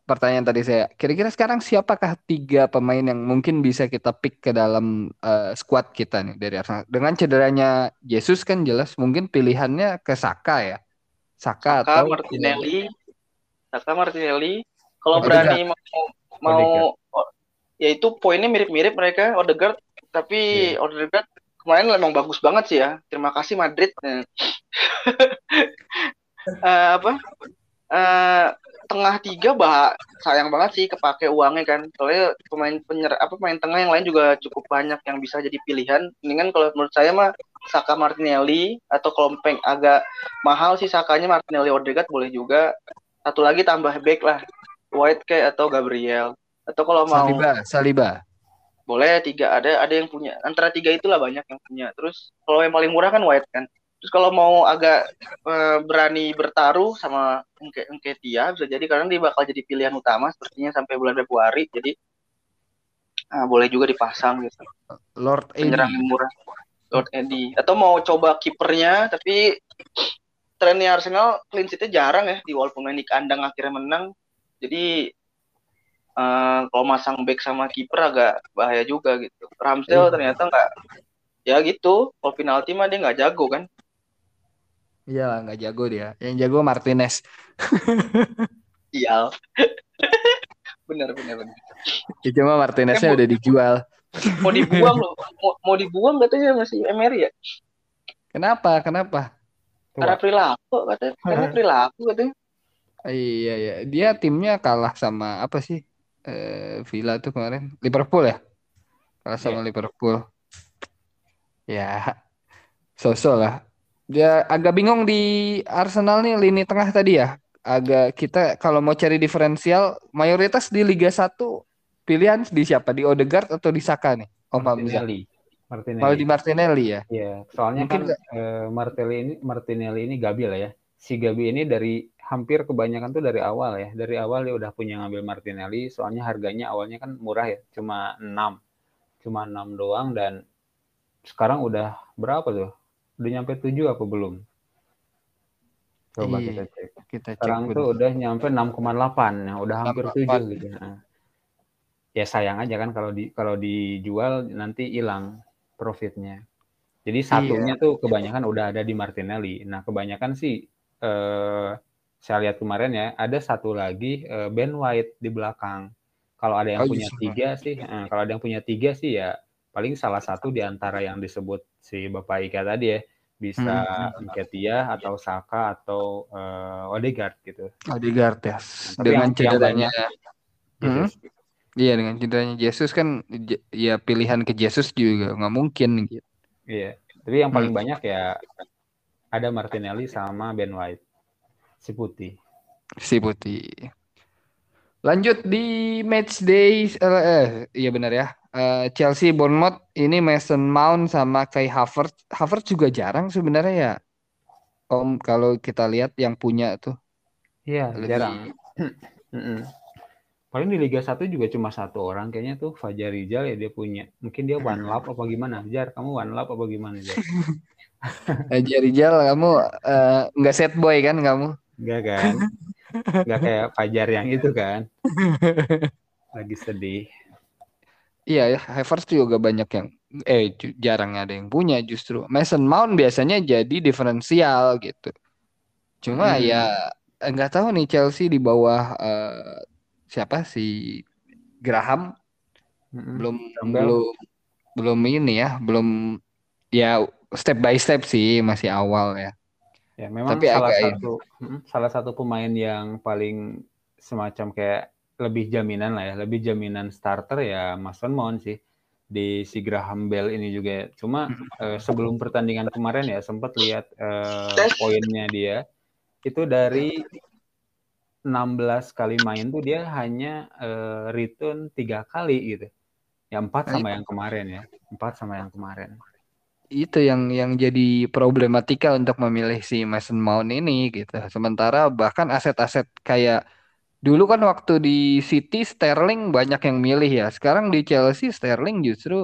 pertanyaan tadi saya. Kira-kira sekarang siapakah tiga pemain yang mungkin bisa kita pick ke dalam uh, squad kita nih dari Arsenal? Dengan cederanya Jesus kan jelas mungkin pilihannya ke Saka ya. Saka, Saka atau Martinelli. Saka Martinelli. Kalau berani mau mau oh, ya itu poinnya mirip-mirip mereka Odegaard tapi yeah. Odegaard kemarin memang bagus banget sih ya. Terima kasih Madrid. uh, apa? Uh, tengah tiga bah sayang banget sih kepake uangnya kan soalnya pemain penyer apa pemain tengah yang lain juga cukup banyak yang bisa jadi pilihan kan kalau menurut saya mah Saka Martinelli atau kalau peng agak mahal sih Sakanya Martinelli Odegaard boleh juga satu lagi tambah back lah White kayak atau Gabriel atau kalau mau Saliba Saliba boleh tiga ada ada yang punya antara tiga itulah banyak yang punya terus kalau yang paling murah kan White kan Terus kalau mau agak uh, berani bertaruh sama Enke Enketia bisa jadi karena dia bakal jadi pilihan utama sepertinya sampai bulan Februari. Jadi Nah, boleh juga dipasang gitu. Lord Penyerang Eddie. yang murah. Lord Eddie. Atau mau coba kipernya tapi trennya Arsenal clean sheet-nya jarang ya di walaupun main di kandang akhirnya menang. Jadi eh, kalau masang back sama kiper agak bahaya juga gitu. Ramsdale Iya. ternyata nggak ya gitu. Kalau penalti mah dia nggak jago kan. Iya nggak jago dia. Yang jago Martinez. Iya. bener bener bener. Ya, cuma Martineznya Eh, udah dijual. Mau dibuang loh. Mau, mau dibuang katanya masih Emery ya. Kenapa? Kenapa? Karena perilaku katanya. Karena perilaku katanya. Iya, iya. Dia timnya kalah sama apa sih? Eh, Villa tuh kemarin. Liverpool ya? Kalah sama Liverpool. Ya, sosok lah. Dia agak bingung di Arsenal nih lini tengah tadi ya. Agak kita kalau mau cari diferensial, mayoritas di Liga 1 pilihan di siapa? Di Odegaard atau di Saka nih? Om. Martinelli. Martinelli. Kalau di Martinelli ya. Iya, soalnya Mungkin kan eh, Martinelli ini Martinelli ini Gabi lah ya. Si Gabi ini dari hampir kebanyakan tuh dari awal ya. Dari awal dia udah punya ngambil Martinelli, soalnya harganya awalnya kan murah ya, cuma 6. Cuma 6 doang dan sekarang udah berapa tuh? Udah nyampe 7 apa belum? Coba Iya, kita cek. Kita cek Sekarang tuh udah nyampe 6,8, ya udah hampir 6,8. 7 gitu. Nah, Ya sayang aja kan kalau di kalau dijual nanti hilang profitnya. Jadi satunya tuh kebanyakan udah ada di Martinelli. Nah, kebanyakan sih eh, saya lihat kemarin ya, ada satu lagi eh, Ben White di belakang. Kalau ada Oh, yang punya justru. tiga sih, eh, kalau ada yang punya tiga sih ya paling salah satu di antara yang disebut si Bapak Ika tadi ya bisa Hmm. Nketiah atau Saka atau eh, Odegaard gitu. Odegaard ya. Tapi Dengan cederanya. Jesus. Iya dengan cederanya Jesus kan ya pilihan ke Jesus juga nggak mungkin gitu. Iya, tapi yang paling Hmm. banyak ya ada Martinelli sama Ben White, si putih. Si putih. Lanjut di match day eh, eh, iya benar ya. Eh, Chelsea Bournemouth ini Mason Mount sama Kai Havertz. Havertz juga jarang sebenarnya ya. Om kalau kita lihat yang punya tuh Iya, Lebih- jarang. Paling di Liga 1 juga cuma satu orang kayaknya tuh Fajar Rizal ya dia punya. Mungkin dia one lap apa gimana? Jar, kamu one lap apa gimana, Jar? Aja Rijal kamu eh, nggak set boy kan kamu? Enggak kan? Enggak kayak Fajar yang itu kan. Lagi sedih. Iya ya, Havertz juga banyak yang eh jarang ada yang punya justru. Mason Mount biasanya jadi diferensial gitu. Cuma Hmm. ya nggak tahu nih Chelsea di bawah eh, siapa si Graham Mm-mm. belum Campbell. belum belum ini ya, belum ya step by step sih masih awal ya. Ya, memang Tapi salah agak satu mm, salah satu pemain yang paling semacam kayak lebih jaminan lah ya, lebih jaminan starter ya Mason Mount sih di si Graham Bell ini juga. ya. Cuma eh, sebelum pertandingan kemarin ya sempat lihat eh, poinnya dia itu dari 16 kali main tuh dia hanya eh, return tiga kali gitu. Ya empat sama yang kemarin ya, empat sama yang kemarin. Itu yang yang jadi problematika untuk memilih si Mason Mount ini gitu. Sementara bahkan aset-aset kayak dulu kan waktu di City Sterling banyak yang milih ya. Sekarang di Chelsea Sterling justru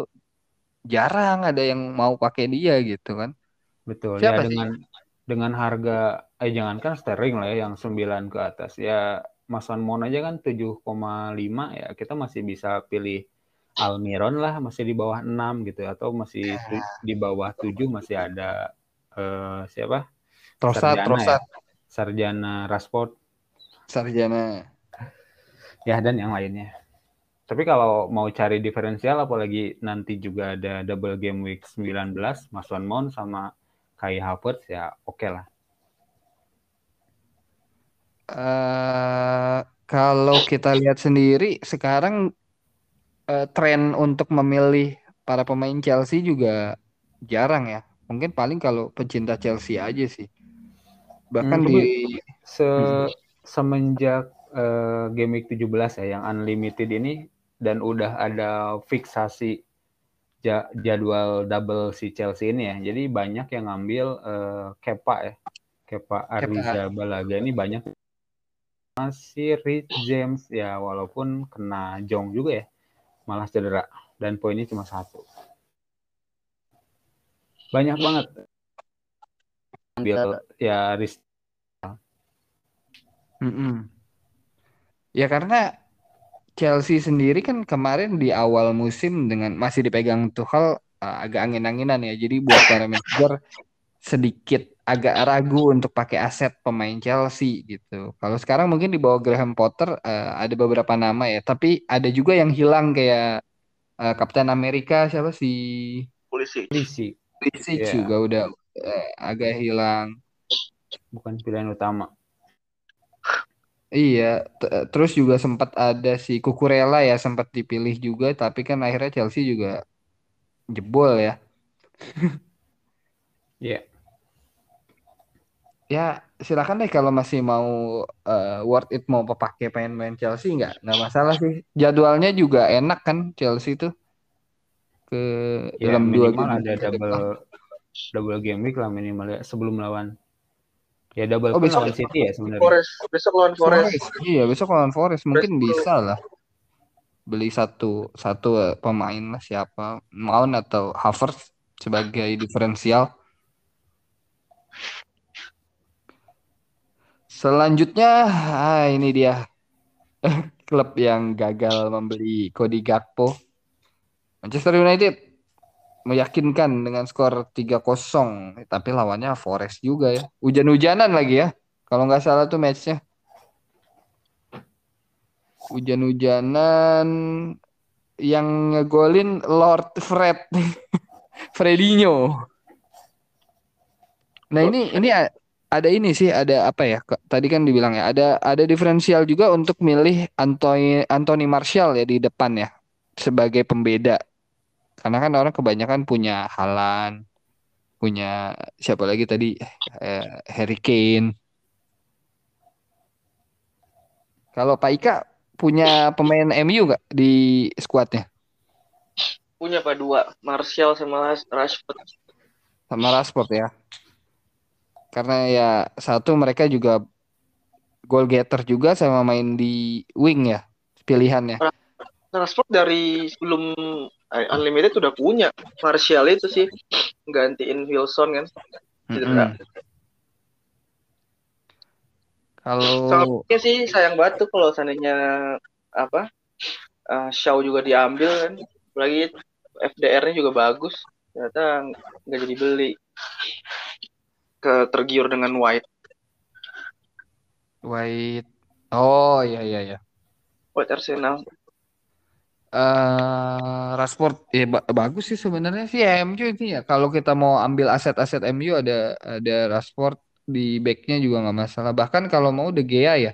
jarang ada yang mau pakai dia gitu kan. Betul Siapa ya sih? dengan dengan harga eh jangankan Sterling lah ya yang 9 ke atas ya Mason Mount aja kan 7,5 ya kita masih bisa pilih Almiron lah masih di bawah 6 gitu atau masih tu- di bawah 7 masih ada eh, siapa? Trossard, Sarjana Trossard, ya Sarjana Rashford Sarjana. ya dan yang lainnya. Tapi kalau mau cari diferensial apalagi nanti juga ada double game week 19 Mason Mount sama Kai Havertz ya oke lah. Eh kalau kita lihat sendiri sekarang eh, tren untuk memilih para pemain Chelsea juga jarang ya. Mungkin paling kalau pecinta Chelsea aja sih. Bahkan Hmm, di se semenjak eh, game week 17 ya yang unlimited ini dan udah ada fiksasi ja- jadwal double si Chelsea ini ya. Jadi banyak yang ngambil eh, Kepa ya. Kepa Arrizabalaga ini banyak masih Rich James ya walaupun kena jong juga ya. Malah cedera dan poinnya cuma satu. Banyak banget. Ambil ya risk. Mm-mm. Ya karena Chelsea sendiri kan kemarin di awal musim dengan masih dipegang Tuchel uh, agak angin-anginan ya. Jadi buat para manajer sedikit agak ragu untuk pakai aset pemain Chelsea gitu. Kalau sekarang mungkin di bawah Graham Potter uh, ada beberapa nama ya, tapi ada juga yang hilang kayak uh, Kapten Amerika siapa sih? Polisi. Polisi Pulisic Iya. juga udah uh, agak hilang. bukan pilihan utama. Iya, t- terus juga sempat ada si Cucurella ya sempat dipilih juga, tapi kan akhirnya Chelsea juga jebol ya. Iya. Ya silakan deh kalau masih mau eh, worth it mau pakai pemain-pemain Chelsea nggak nggak masalah sih. Jadwalnya juga enak kan Chelsea tuh ke Ya dalam dua minimal game ada ke depan. double double game week lah minimal ya sebelum lawan. Ya double Oh, besok- lawan City ya sebenarnya. Forest. Besok lawan Forest. Forest. Iya besok lawan Forest mungkin Forest. bisa lah beli satu satu eh, pemain lah siapa Mount atau Havertz sebagai diferensial. Selanjutnya, ah, ini dia klub yang gagal membeli Cody Gakpo. Manchester United meyakinkan dengan skor 3-0, tapi lawannya Forest juga ya. Hujan-hujanan lagi ya. Kalau nggak salah tuh matchnya. Hujan-hujanan yang ngegolin Lord Fred. Fredinho. Nah, ini ini ada ini sih, ada apa ya? Tadi kan dibilang ya, ada ada diferensial juga untuk milih Anthony Anthony Martial ya di depan ya sebagai pembeda. Karena kan orang kebanyakan punya Haaland, punya siapa lagi tadi eh, Harry Kane. Kalau Pak Ika punya pemain MU nggak di skuadnya? Punya pak dua. Martial sama Rashford. Sama Rashford ya. Karena ya satu mereka juga goal getter juga sama main di wing ya pilihannya. Rashford dari sebelum eh, Unlimited udah punya. Martial itu sih. Gantiin Wilson kan. Cedera. Mm-mm. Kalau Soalnya sih sayang banget tuh kalau seandainya apa eh, Shaw juga diambil kan. Apalagi FDR-nya juga bagus. Ternyata nggak jadi beli. Ke tergiur dengan White. White, oh iya iya iya. White Arsenal. eh Rashford ya ba- bagus sih sebenarnya sih MU itu ya. Kalau kita mau ambil aset-aset MU ada ada Rashford di backnya juga nggak masalah. Bahkan kalau mau De Gea ya.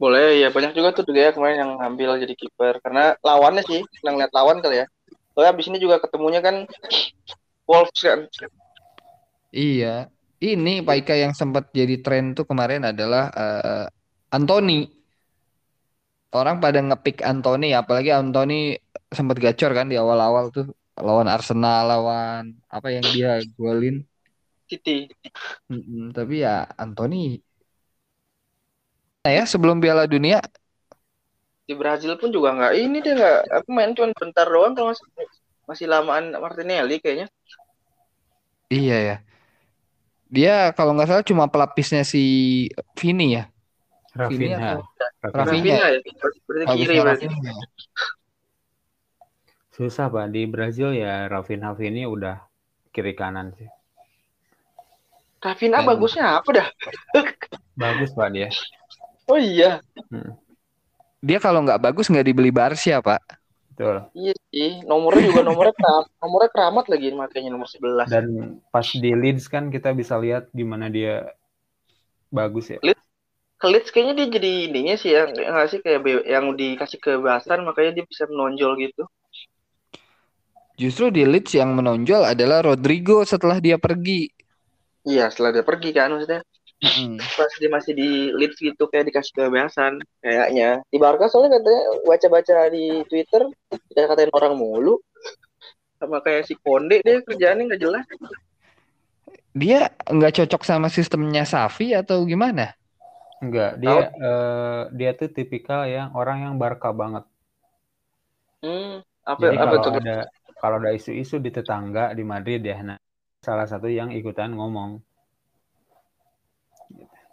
Boleh ya banyak juga tuh dia kemarin yang ngambil jadi kiper karena lawannya sih senang lihat lawan kali ya. Soalnya abis ini juga ketemunya kan Wolves kan. Iya. Ini Pak Ika yang sempat jadi tren tuh kemarin adalah eh, Anthony. Orang pada ngepick Anthony, apalagi Anthony sempat gacor kan di awal-awal tuh lawan Arsenal, lawan apa yang dia golin. City. Mm-mm, tapi ya Anthony Nah ya sebelum Piala Dunia Di Brazil pun juga nggak ini dia nggak apa main cuma bentar doang kalau masih masih lamaan Martinelli kayaknya. iya ya dia kalau nggak salah cuma pelapisnya si Vini ya Rafinha. atau- Rafinha. Rafinha. Rafinha ya. Berarti kiri Pelapisnya berarti. Rafinha. Susah Pak di Brazil ya Rafinha ini udah kiri kanan sih. Rafinha Dan- bagusnya apa dah? Bagus Pak dia. Oh iya. dia kalau nggak bagus nggak dibeli Barca pak Betul. Iya sih. Nomornya juga nomornya keram, nomornya keramat lagi makanya nomor 11. Dan pas di Leeds kan kita bisa lihat gimana dia bagus ya. Ke Leeds kayaknya dia jadi ininya sih yang nggak sih kayak be- yang dikasih kebebasan makanya dia bisa menonjol gitu. justru di Leeds yang menonjol adalah Rodrigo setelah dia pergi Iya, setelah dia pergi kan maksudnya. Mm-mm. pas dia masih di Leeds gitu kayak dikasih kebebasan kayaknya di Barca soalnya katanya baca-baca di Twitter kita katain orang mulu sama kayak si Konde deh kerjaannya nggak jelas dia nggak cocok sama sistemnya Safi atau gimana Enggak, dia eh, dia tuh tipikal yang orang yang Barca banget. Hmm, apa Jadi apa kalau tuh? ada kalau ada isu-isu di tetangga di Madrid ya, nah salah satu yang ikutan ngomong.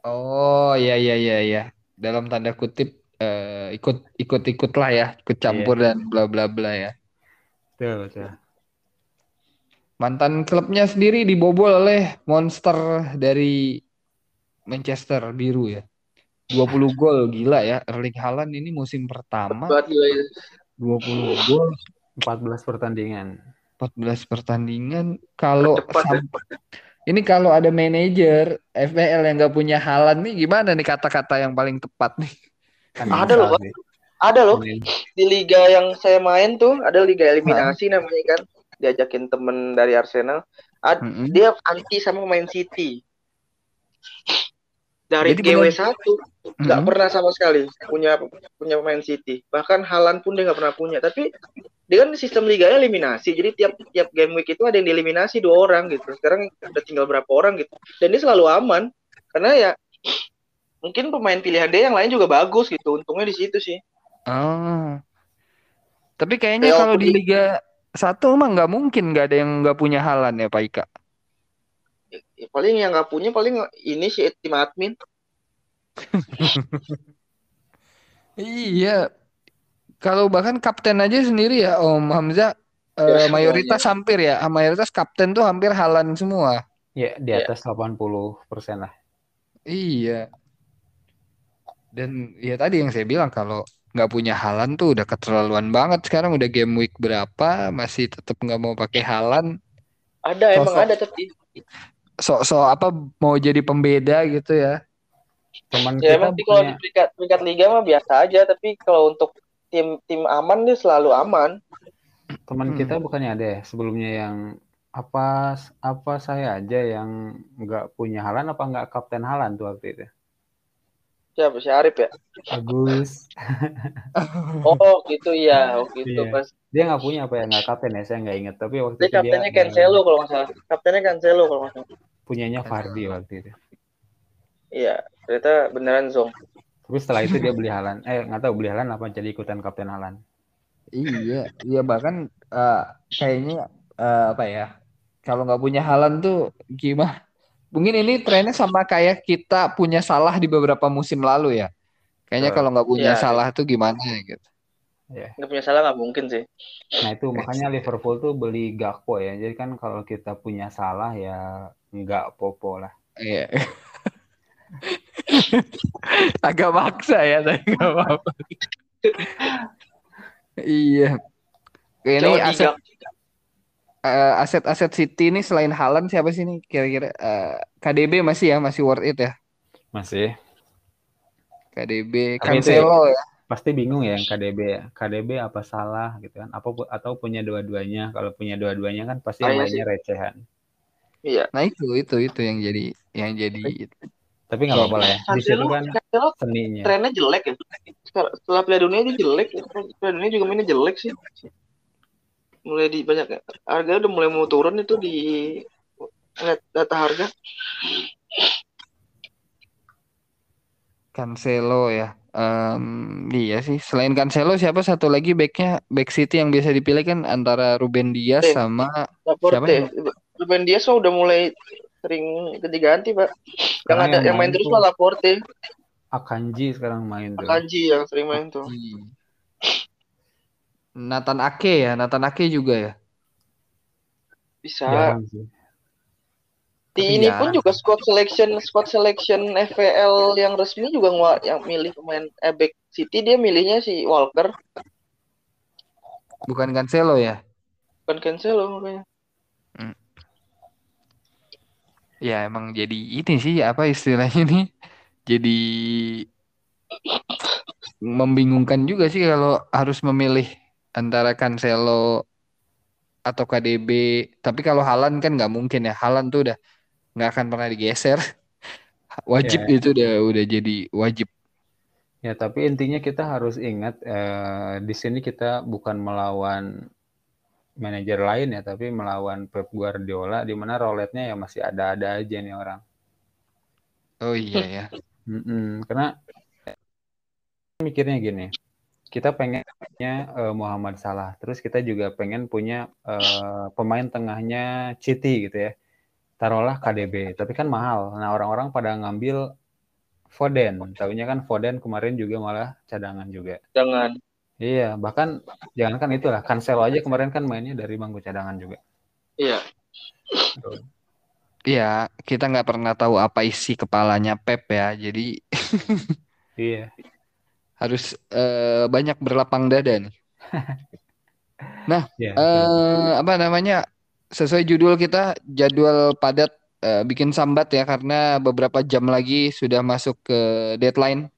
Oh iya iya iya iya. Dalam tanda kutip eh, ikut ikut ikut lah ya, ikut campur dan bla bla bla ya. Betul, betul. Mantan klubnya sendiri dibobol oleh monster dari Manchester biru ya. 20 gol gila ya. Erling Haaland ini musim pertama Buat gila ya. 20 gol 14 pertandingan. 14 pertandingan kalau Cepat ya. Ini kalau ada manajer FPL yang nggak punya Haaland nih gimana nih kata-kata yang paling tepat nih? Kan Ada loh, Pak. sih. Ada loh Ini- di liga yang saya main tuh ada liga eliminasi namanya kan. Diajakin temen dari Arsenal. Ad- Mm-mm. Dia anti sama main City. Dari Jadi benar- GW1 nggak Mm-mm. pernah sama sekali punya punya pemain City. Bahkan Halan pun dia nggak pernah punya. Tapi dia kan sistem liganya eliminasi. Jadi tiap tiap game week itu ada yang dieliminasi dua orang gitu. Sekarang udah tinggal berapa orang gitu. Dan dia selalu aman karena ya mungkin pemain pilihan dia yang lain juga bagus gitu. Untungnya di situ sih. Oh. Tapi kayaknya Kayak kalau di. Liga 1 mah nggak mungkin nggak ada yang nggak punya Haaland ya Pak Ika. Ya, paling yang nggak punya paling ini sih tim admin. Iya. Kalau bahkan kapten aja sendiri ya Om Hamzah eh, Ya, semuanya. mayoritas hampir ya, mayoritas kapten tuh hampir Haaland semua. Ya, di Ya. atas 80% lah. Iya. Dan ya tadi yang saya bilang kalau nggak punya Haaland tuh udah keterlaluan banget. Sekarang udah game week berapa masih tetap nggak mau pakai Haaland. Ada emang Sosok. ada tapi Sok-sok apa mau jadi pembeda gitu ya. Teman ya kita emang kalau di peringkat peringkat liga mah biasa aja. Tapi kalau untuk tim tim aman dia selalu aman. teman Hmm. kita bukannya ada ya sebelumnya yang apa apa saya aja yang nggak punya Halan apa nggak kapten Halan tuh waktu itu Siapa si Arif ya? Agus Oh gitu ya, oh gitu Iya. pas dia nggak punya apa ya nggak kapten ya saya nggak inget tapi waktu dia itu dia kaptennya Cancelo kalau nggak salah. Kaptennya Cancelo kalau nggak salah. punyanya Fardi waktu itu Iya, ternyata beneran Zong. tapi setelah itu dia beli Halan eh nggak tahu beli Halan apa jadi ikutan kapten Halan Iya, iya bahkan eh, kayaknya eh, apa ya? Kalau nggak punya Haaland tuh gimana? Mungkin ini trennya sama kayak kita punya salah di beberapa musim lalu ya. Kayaknya kalau nggak punya Iya. salah tuh gimana gitu. Nggak punya salah nggak mungkin sih. nah itu makanya Liverpool tuh beli Gakpo ya jadi kan kalau kita punya salah ya nggak popo lah Iya. Agak maksa ya, tapi nggak apa-apa. Iya. Ini aset. Eh, aset-aset City ini selain Haaland siapa sih nih kira-kira Eh, KDB masih ya masih worth it ya masih KDB Tapi itu Cancelo ya pasti bingung ya yang KDB ya. KDB apa salah gitu kan apa atau punya dua-duanya kalau punya dua-duanya kan pasti yang Kayaknya lainnya recehan Iya. nah itu itu itu yang jadi yang jadi tapi nggak apa-apa lah ya di situ Cancelo, kan Cancelo seninya trennya jelek ya. Setelah Piala Dunia dia jelek. ya. Piala Dunia juga mainnya jelek sih. Mulai di banyak harga udah mulai mau turun itu di lihat data harga. Cancelo ya Em, iya sih selain Cancelo siapa satu lagi backnya back City yang biasa dipilih kan antara Ruben Dias Eh. sama Laporte. Siapa Ruben Dias mah udah mulai sering ganti-ganti, Pak. Yang ada yang yang main main terus mah Laporte. Akanji sekarang main tuh Akanji yang sering main tuh. Nathan Ake ya Nathan Ake juga ya? Bisa. jarang sih. Di Tapi ini pun juga squad selection squad selection FPL yang resmi juga ngua- yang milih pemain eh, back City dia milihnya si Walker. Bukan Cancelo ya? Bukan Cancelo makanya. ya emang jadi ini sih apa istilahnya nih jadi membingungkan juga sih kalau harus memilih antara Cancelo atau KDB tapi kalau Haaland kan nggak mungkin ya. Haaland tuh udah nggak akan pernah digeser. Wajib Ya. itu udah udah jadi wajib. Ya tapi intinya kita harus ingat eh, di sini kita bukan melawan manajer lain ya tapi melawan Pep Guardiola di mana roletnya ya masih ada-ada aja nih orang. Oh iya ya. Mm-mm, karena mikirnya gini, kita pengennya eh, Muhammad Salah. Terus kita juga pengen punya eh, pemain tengahnya Citi gitu ya. Taruhlah KDB, tapi kan mahal. Nah, orang-orang pada ngambil Foden. Tahunya kan Foden kemarin juga malah cadangan juga. Jangan. Iya, bahkan jangankan itulah, Cancelo aja kemarin kan mainnya dari bangku cadangan juga. Iya. Iya, kita nggak pernah tahu apa isi kepalanya Pep ya. Jadi Iya. Harus eh, banyak berlapang dada nih. Iya, betul. Eh, apa namanya? Sesuai judul kita, jadwal padat eh, bikin sambat ya karena beberapa jam lagi sudah masuk ke deadline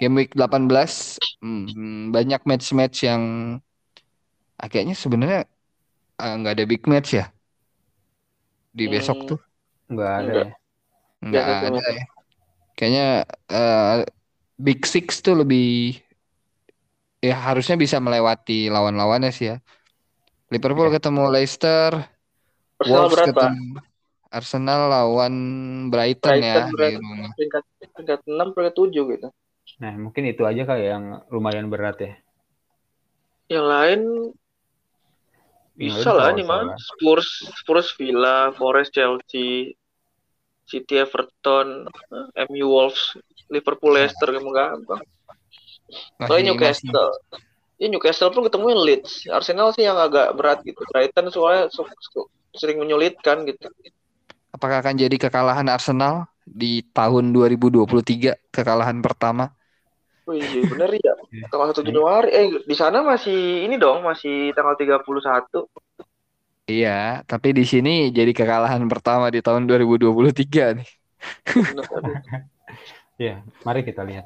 game week 18. Hmm, banyak match-match yang ah, kayaknya sebenarnya eh, nggak ada big match ya di besok Hmm, tuh. Nggak ada Enggak. ya. Nggak Biasa ada cuma ya. Kayaknya eh, Big Six tuh lebih ya harusnya bisa melewati lawan-lawannya sih ya. Liverpool Iya. ketemu Leicester, Arsenal Wolves berat, Pak. ketemu Arsenal lawan Brighton ya Brighton berat. di rumah. Peringkat peringkat 6, peringkat 7 gitu. Nah, mungkin itu aja kali yang lumayan berat ya. Yang lain Yang bisa lah nih mah. Spurs, Spurs, Villa, Forest, Chelsea, City, Everton, eh, MU, Wolves, Liverpool, Ya, Leicester kamu gampang. Soalnya Newcastle. Ya Newcastle pun ketemuin Leeds. Arsenal sih yang agak berat gitu. Brighton soalnya sering menyulitkan gitu. apakah akan jadi kekalahan Arsenal di tahun 2023 kekalahan pertama? Iya bener ya. Iya. Tanggal 1 Nah, Januari. Eh di sana masih ini dong, masih tanggal 31. Iya, tapi di sini jadi kekalahan pertama di tahun 2023 nih. Bener. Iya, mari kita lihat.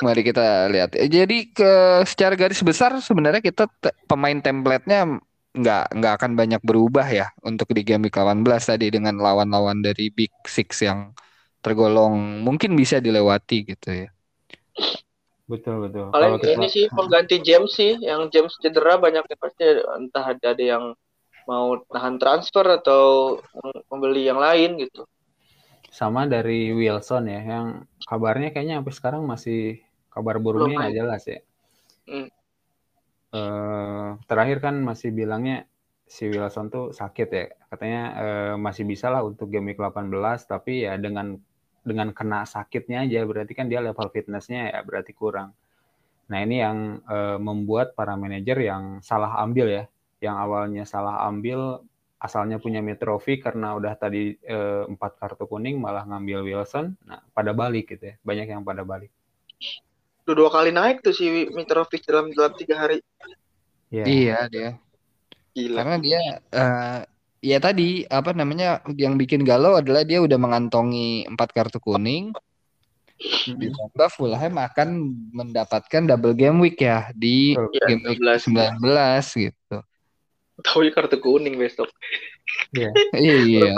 Mari kita lihat. Eh, Jadi ke secara garis besar sebenarnya kita te- pemain template-nya nggak nggak akan banyak berubah ya untuk di game week 18 tadi dengan lawan-lawan dari Big Six yang tergolong mungkin bisa dilewati gitu ya. Betul, betul. Kalau Paling kita ini sih pengganti James sih, yang James cedera banyak yang pasti entah ada, ada yang mau nahan transfer atau membeli yang lain gitu. Sama dari Wilson ya, yang kabarnya kayaknya sampai sekarang masih kabar burungnya nggak jelas ya. Hmm. Eh, terakhir kan masih bilangnya si Wilson tuh sakit ya. Katanya eh, masih bisa lah untuk game week 18 tapi ya dengan dengan kena sakitnya aja berarti kan dia level fitnessnya ya berarti kurang. Nah, ini yang eh, membuat para manajer yang salah ambil ya. Yang awalnya salah ambil asalnya punya Mitrovic karena udah tadi eh, empat kartu kuning malah ngambil Wilson. Nah, pada balik gitu ya. Banyak yang pada balik. Udah dua kali naik tuh si Mitrovic dalam dalam tiga hari. Ya, Iya dia. Gila. Karena dia eh ya tadi apa namanya yang bikin galau adalah dia udah mengantongi empat kartu kuning ditambah Fulham akan mendapatkan double game week ya di. Iya, game week 16. 19 gitu. Tahu ya kartu kuning besok. Iya. Iya,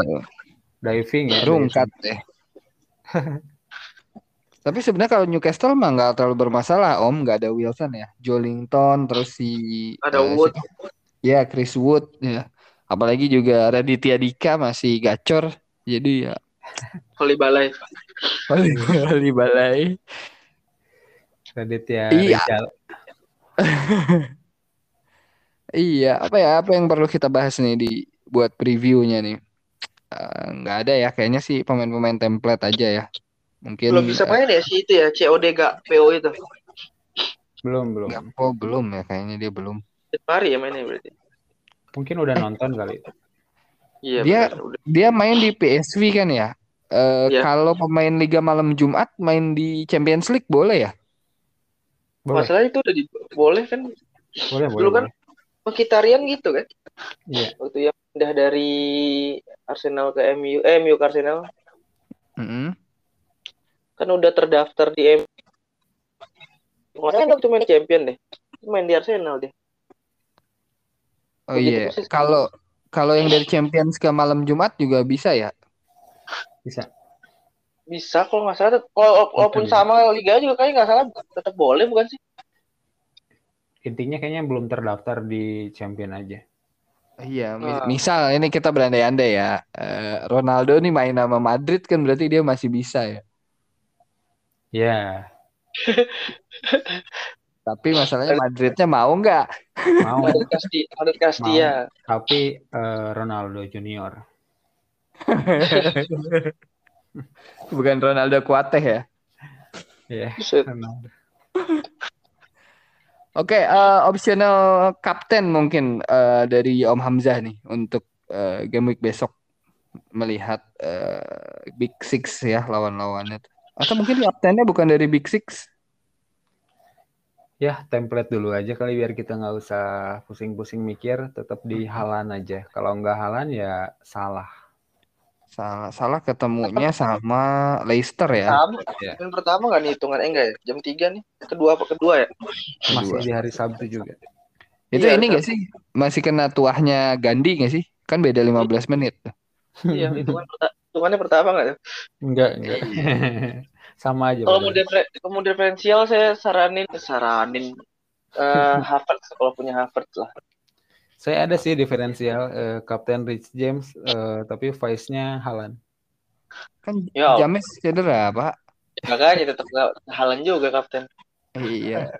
Diving ya. rungkat deh. Tapi sebenarnya kalau Newcastle mah nggak terlalu bermasalah Om, nggak ada Wilson ya, Jolinton terus si Ada eh, Wood. siapa? ya Chris Wood ya, apalagi juga Raditya Dika masih gacor, jadi ya Kali balai. paling kali balai. Raditya Iya. Iya, apa ya apa yang perlu kita bahas nih di buat previewnya nih? Eh, nggak ada ya, kayaknya sih pemain-pemain template aja ya. Mungkin Belum bisa main ya si itu ya, COD gak PO itu. Belum, belum. nggak oh, belum ya, kayaknya dia belum. Mari ya mainnya berarti. Mungkin udah nonton kali. Iya Dia benar. Udah. dia main di PSV kan ya. Eh, Iya. Kalau pemain Liga Malam Jumat main di Champions League boleh ya? Boleh, Masalahnya itu udah di, boleh kan? boleh, boleh. Dulu kan boleh. Mkhitaryan gitu kan? Iya. Waktu yang pindah dari Arsenal ke MU, eh MU ke Arsenal Mm-mm. kan udah terdaftar di MU. Masalahnya waktu main champion deh. Main di Arsenal deh. Oh iya, persis. kalau kalau yang dari Champions ke malam Jumat juga bisa ya? Bisa. Bisa kalau nggak salah. Kalau walaupun sama liga juga kayaknya nggak salah tetap boleh bukan sih? Intinya kayaknya belum terdaftar di champion aja. Iya, mi- Ah. misal ini kita berandai-andai ya, eh, Ronaldo nih main sama Madrid kan berarti dia masih bisa ya. Ya, Tapi masalahnya Madridnya mau nggak? Mau, Madrid Casti Madrid Castilla tapi eh, Ronaldo Junior. Bukan Ronaldo Kuateh ya. Iya. Ronaldo. Oke, eh, optional kapten mungkin eh, dari Om Hamzah nih untuk eh, game week besok melihat eh, Big Six ya lawan-lawannya. Atau mungkin kaptennya bukan dari Big Six? Ya, template dulu aja kali biar kita nggak usah pusing-pusing mikir, tetap di Halan aja. Kalau nggak Halan ya salah. Salah, salah ketemunya sama Leicester ya. Pertama, Iya. yang pertama nggak nih hitungan eh enggak ya? Jam 3 nih. Kedua apa kedua ya? Masih Kedua. di hari Sabtu juga. Itu Iya, ini nggak sih? Masih kena tuahnya Gandhi nggak sih? Kan beda 15 menit. Iya, hitungan perta- hitungannya pertama nggak ya? Enggak, enggak. Sama aja. Kalau mau mau diferensial saya saranin saranin eh Havertz kalau punya Havertz lah. Saya ada sih diferensial eh, Kapten Rich James, eh, tapi vice-nya Halan. Kan Ya. James cedera, Pak. Makanya tetap nggak halan juga kapten. Iya.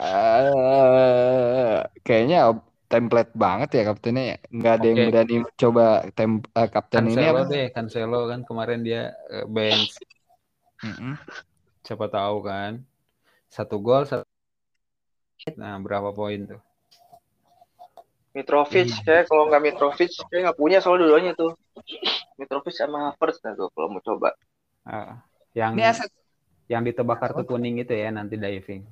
Eh, kayaknya template banget ya kaptennya ya. Nggak ada yang Oke. berani coba tem eh, kapten ini apa? deh, Cancelo kan kemarin dia eh, bench. Mm-mm. Siapa tahu kan. Satu gol, satu... Nah, berapa poin tuh? Mitrovic, Hmm. saya kalau nggak Mitrovic, saya nggak punya soal dua-duanya tuh. Mitrovic sama Havertz nah tuh kalau mau coba. Ah, yang Ini aset yang ditebak kartu kuning itu ya nanti diving.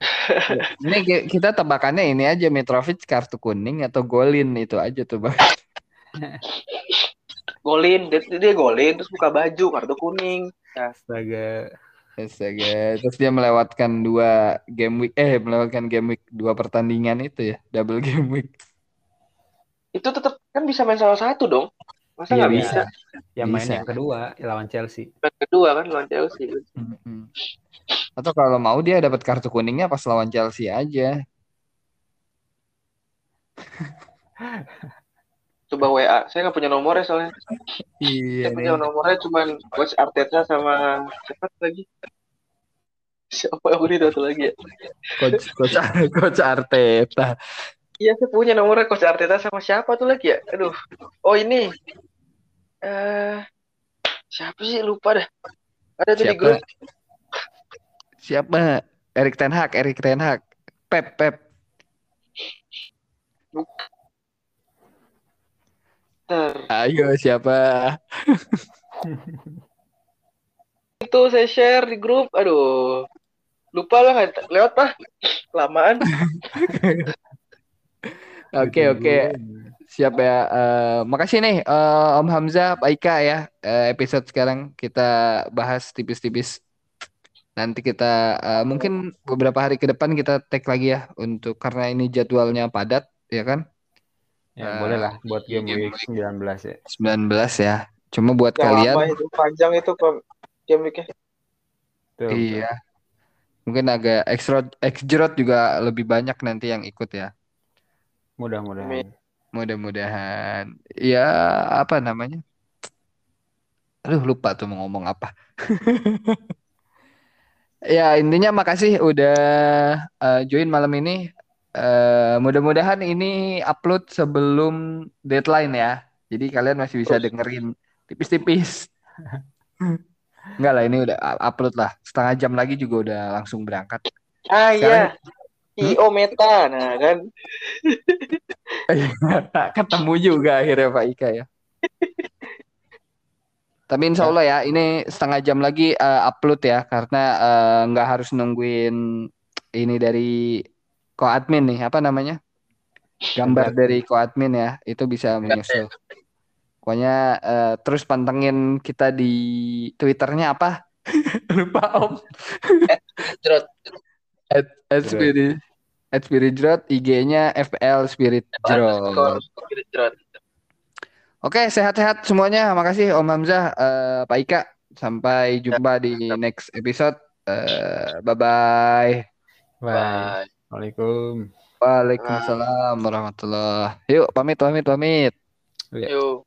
ini ki- kita tebakannya ini aja Mitrovic kartu kuning atau golin itu aja tuh, Bang. Golin, dia, dia golin terus buka baju kartu kuning. Astaga. Astaga, terus dia melewatkan dua game week eh melewatkan game week dua pertandingan itu ya, double game week. Itu tetap kan bisa main salah satu dong. Masa Iya, nggak bisa. bisa? Yang main Bisa. yang kedua lawan Chelsea. Yang kedua kan lawan Chelsea. Atau kalau mau dia dapat kartu kuningnya pas lawan Chelsea aja. Coba WA. Saya nggak punya nomornya soalnya. Iya Saya punya nomornya cuma coach Arteta sama siapa lagi? Siapa yang ini satu lagi ya? coach coach coach Arteta. Iya, saya punya nomornya coach Arteta sama siapa tuh lagi ya? Aduh. Oh ini. Eh siapa sih lupa dah. Ada tuh di Siapa? grup. Siapa? Erik Ten Hag, Erik Ten Hag. Pep, Pep. Ntar. Ayo siapa? Itu saya share di grup. Aduh. Lupa lah lewat pak. Kelamaan. Oke, oke. Siap ya. Eh, makasih nih eh, Om Hamzah, Pak Ika ya. Eh, episode sekarang kita bahas tipis-tipis. Nanti kita eh, mungkin beberapa hari ke depan kita tag lagi ya untuk karena ini jadwalnya padat ya kan? Ya, Eh, boleh lah buat game game week 19 ya. 19 ya. Cuma buat Yang kalian itu panjang itu game week-nya. Tuh, iya. Mungkin agak extra exjrot juga lebih banyak nanti yang ikut ya. Mudah-mudahan. Mudah-mudahan. Ya, apa namanya? Aduh, lupa tuh mau ngomong apa. Ya, intinya makasih udah eh, join malam ini. Eh, mudah-mudahan ini upload sebelum deadline ya. Jadi kalian masih bisa dengerin tipis-tipis. Enggak lah, ini udah upload lah. Setengah jam lagi juga udah langsung berangkat. Ah Sekarang- iya. IO Meta. Nah kan. Ketemu juga akhirnya Pak Ika ya. Tapi insya Allah ya, ini setengah jam lagi eh, upload ya, karena eh, nggak harus nungguin ini dari koadmin nih, apa namanya? Gambar dari koadmin ya, itu bisa menyusul. Pokoknya eh, terus pantengin kita di Twitternya apa? Lupa Om. Jerot. At, at Spirit, at Spirit Jrot, IG-nya FL Spirit. Jerot. Oke, sehat-sehat semuanya. Makasih Om Hamzah, eh, Pak Ika. Sampai jumpa di next episode. Eh, bye-bye. Bye. Bye. Waalaikumsalam. Waalaikumsalam warahmatullahi Yuk, pamit, pamit, pamit. Ya. Yuk.